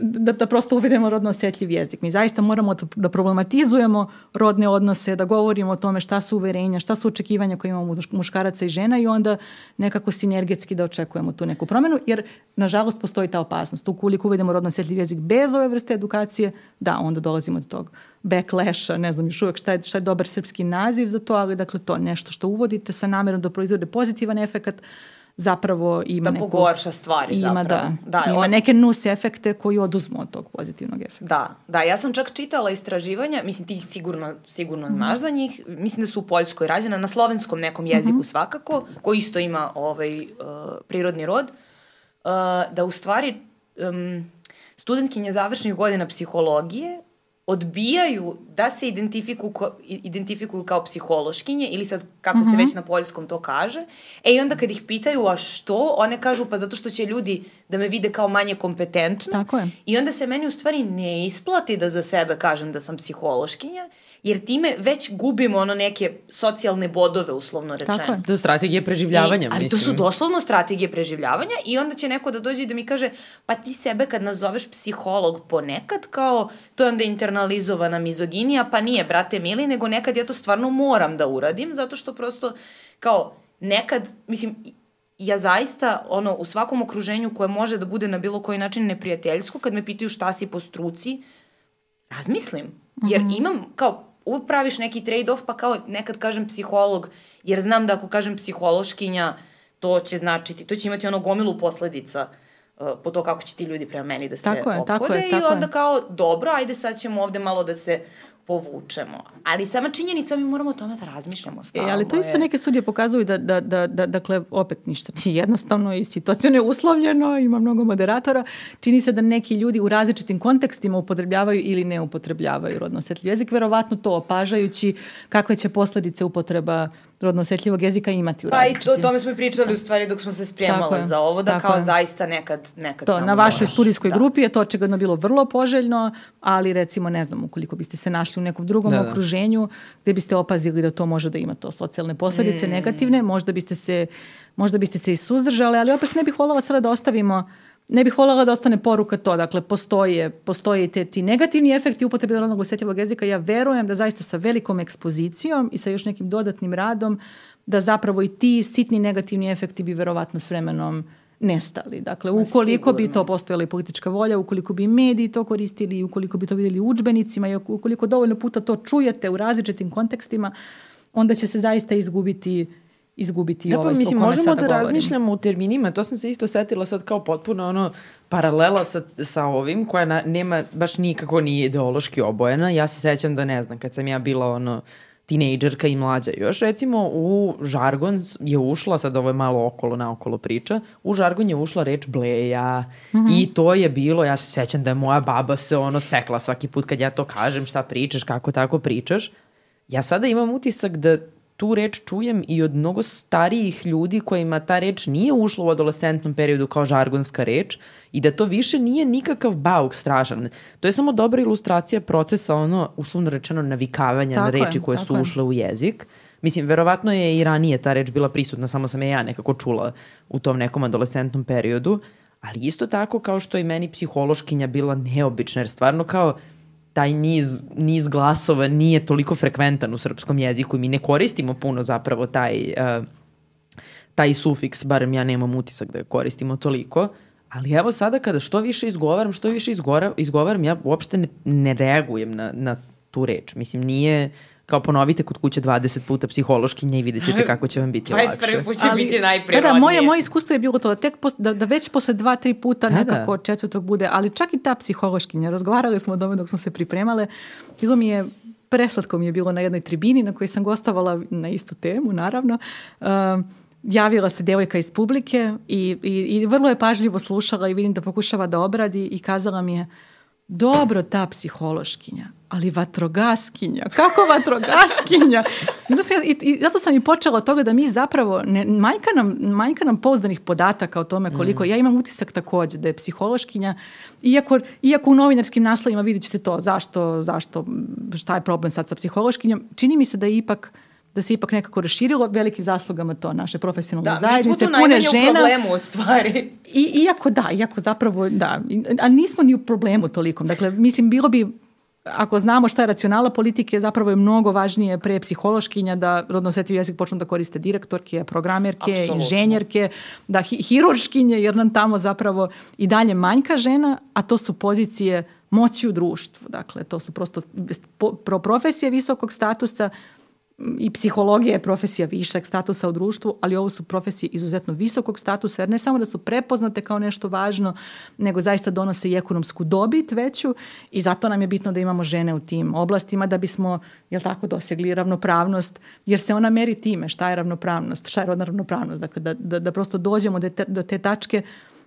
B: da, da prosto uvedemo rodno osjetljiv jezik. Mi zaista moramo da- da problematizujemo rodne odnose, da govorimo o tome šta su uverenja, šta su očekivanja koje imamo muš- muškaraca i žena i onda nekako sinergetski da očekujemo tu neku promenu, jer nažalost postoji ta opasnost. Ukoliko uvedemo rodno osjetljiv jezik bez ove vrste edukacije, da, onda dolazimo do tog backlasha, ne znam još uvek šta je, šta je dobar srpski naziv za to, ali dakle to nešto što uvodite sa namerom da proizvode pozitivan efekat, zapravo ima
C: Da
B: neko,
C: pogorša stvari
B: ima,
C: zapravo.
B: Da,
C: Da,
B: ima
C: on-
B: neke nus efekte koji oduzmu od tog pozitivnog efekta.
C: Da, da, ja sam čak čitala istraživanja, mislim ti ih sigurno, sigurno
B: Mhm.
C: znaš za njih, mislim da su u Poljskoj rađena, na slovenskom nekom jeziku svakako, koji isto ima ovaj, uh, prirodni rod, uh, da u stvari um, studentkinje završnih godina psihologije odbijaju da se identifikuju, identifikuju kao psihološkinje ili sad kako
B: Mhm.
C: se već na poljskom to kaže. E i onda kad ih pitaju a što, one kažu pa zato što će ljudi da me vide kao manje kompetentno.
B: Tako je.
C: I onda se meni u stvari ne isplati da za sebe kažem da sam psihološkinja, jer time već gubimo ono neke socijalne bodove, uslovno rečeno.
B: Tako je.
A: To je strategija preživljavanja,
C: I, ali
A: mislim.
C: to su doslovno strategije preživljavanja i onda će neko da dođe i da mi kaže pa ti sebe kad nazoveš psiholog ponekad kao to je onda internalizovana mizoginija, pa nije brate mili, nego nekad ja to stvarno moram da uradim zato što prosto kao nekad, mislim, ja zaista, ono, u svakom okruženju koje može da bude na bilo koji način neprijateljsko, kad me pitaju šta si po struci, razmislim. Jer mm -hmm. imam, kao, uvek praviš neki trade-off, pa kao nekad kažem psiholog, jer znam da ako kažem psihološkinja, to će značiti, to će imati ono gomilu posledica uh, po to kako će ti ljudi prema meni da se tako je, tako je, tako i onda kao, dobro, ajde sad ćemo ovde malo da se povučemo. Ali sama činjenica mi moramo o tome da razmišljamo stalno.
B: E, ali to isto neke studije pokazuju da, da, da, da dakle, opet ništa nije jednostavno i situacijalno je uslovljeno, ima mnogo moderatora. Čini se da neki ljudi u različitim kontekstima upotrebljavaju ili ne upotrebljavaju rodno osjetljiv jezik, verovatno to opažajući kakve će posledice upotreba rodno osjetljivog jezika imati u
C: pa različitim. Pa i to, tome smo i pričali u stvari dok smo se spremale za ovo, da kao je. zaista nekad, nekad
B: to, Na vašoj moraš. studijskoj da. grupi je to očigledno bilo vrlo poželjno, ali recimo, ne znam, ukoliko biste se našli u nekom drugom da, da. okruženju gde biste opazili da to može da ima to socijalne posledice mm. negativne, možda biste se možda biste se i suzdržali, ali opet ne bih voljela sada da ostavimo uh, ne bih voljela da ostane poruka to. Dakle, postoje, postoje te, ti negativni efekti upotrebe rodnog osjetljivog jezika. Ja verujem da zaista sa velikom ekspozicijom i sa još nekim dodatnim radom da zapravo i ti sitni negativni efekti bi verovatno s vremenom nestali. Dakle, ukoliko bi to postojala i politička volja, ukoliko bi mediji to koristili, ukoliko bi to videli u učbenicima i ukoliko dovoljno puta to čujete u različitim kontekstima, onda će se zaista izgubiti izgubiti da, pa, ovaj mislim,
A: možemo
B: da
A: razmišljamo u terminima, to sam se isto setila sad kao potpuno ono paralela sa, sa ovim koja na, nema baš nikako nije ideološki obojena. Ja se sećam da ne znam, kad sam ja bila ono tinejdžerka i mlađa još, recimo u žargon je ušla, sad ovo je malo okolo na okolo priča, u žargon je ušla reč bleja mm -hmm. i to je bilo, ja se sećam da je moja baba se ono sekla svaki put kad ja to kažem, šta pričaš, kako tako pričaš. Ja sada imam utisak da tu reč čujem i od mnogo starijih ljudi kojima ta reč nije ušla u adolescentnom periodu kao žargonska reč i da to više nije nikakav bauk strašan. To je samo dobra ilustracija procesa, ono, uslovno rečeno, navikavanja tako na reči koje su je. ušle u jezik. Mislim, verovatno je i ranije ta reč bila prisutna, samo sam je ja nekako čula u tom nekom adolescentnom periodu, ali isto tako kao što je meni psihološkinja bila neobična, jer stvarno kao taj niz, niz glasova nije toliko frekventan u srpskom jeziku i mi ne koristimo puno zapravo taj, uh, taj sufiks, barem ja nemam utisak da ga koristimo toliko, ali evo sada kada što više izgovaram, što više izgovaram, ja uopšte ne, ne reagujem na, na tu reč. Mislim, nije... Uh, kao ponovite kod kuće 20 puta psihološkinje i vidjet ćete kako će vam biti lakše.
C: 21. put će Ali, biti najprirodnije.
B: Da, da, moje, moje iskustvo je bilo to da, tek pos, da, da već posle dva, tri puta da, nekako da. četvrtog bude, ali čak i ta psihološkinja, razgovarali smo o tome dok smo se pripremale, bilo mi je preslatko mi je bilo na jednoj tribini na kojoj sam gostovala na istu temu, naravno. Uh, javila se devojka iz publike i, i, i vrlo je pažljivo slušala i vidim da pokušava da obradi i kazala mi je dobro ta psihološkinja, ali vatrogaskinja, kako vatrogaskinja? I, I zato sam i počela od toga da mi zapravo, ne, majka, nam, majka nam pouzdanih podataka o tome koliko, mm. ja imam utisak takođe da je psihološkinja, iako, iako u novinarskim naslovima vidjet ćete to, zašto, zašto, šta je problem sad sa psihološkinjom, čini mi se da je ipak da se ipak nekako raširilo velikim zaslugama to naše profesionalne da, zajednice, pune žena. Da, tu
C: problemu u stvari.
B: I, iako da, iako zapravo da, a nismo ni u problemu tolikom. Dakle, mislim, bilo bi ako znamo šta je racionala politike, zapravo je mnogo važnije pre psihološkinja da rodno osjetljiv jezik počnu da koriste direktorke, programerke, Absolutno. inženjerke, da hi hirurškinje, jer nam tamo zapravo i dalje manjka žena, a to su pozicije moći u društvu. Dakle, to su prosto pro profesije visokog statusa, i psihologija je profesija višeg statusa u društvu, ali ovo su profesije izuzetno visokog statusa, jer ne samo da su prepoznate kao nešto važno, nego zaista donose i ekonomsku dobit veću i zato nam je bitno da imamo žene u tim oblastima da bismo, jel tako, dosegli ravnopravnost, jer se ona meri time šta je ravnopravnost, šta je rodna ravnopravnost, dakle da, da, da prosto dođemo do te, do te tačke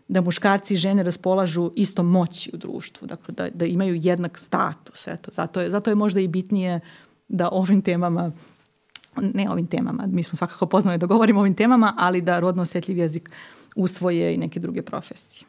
B: da muškarci i žene raspolažu isto moći u društvu, dakle da, da imaju jednak status. Eto, zato, je, zato je možda i bitnije da ovim temama ne ovim temama, mi smo svakako poznali da govorimo o ovim temama, ali da rodno osjetljiv jezik usvoje i neke druge profesije.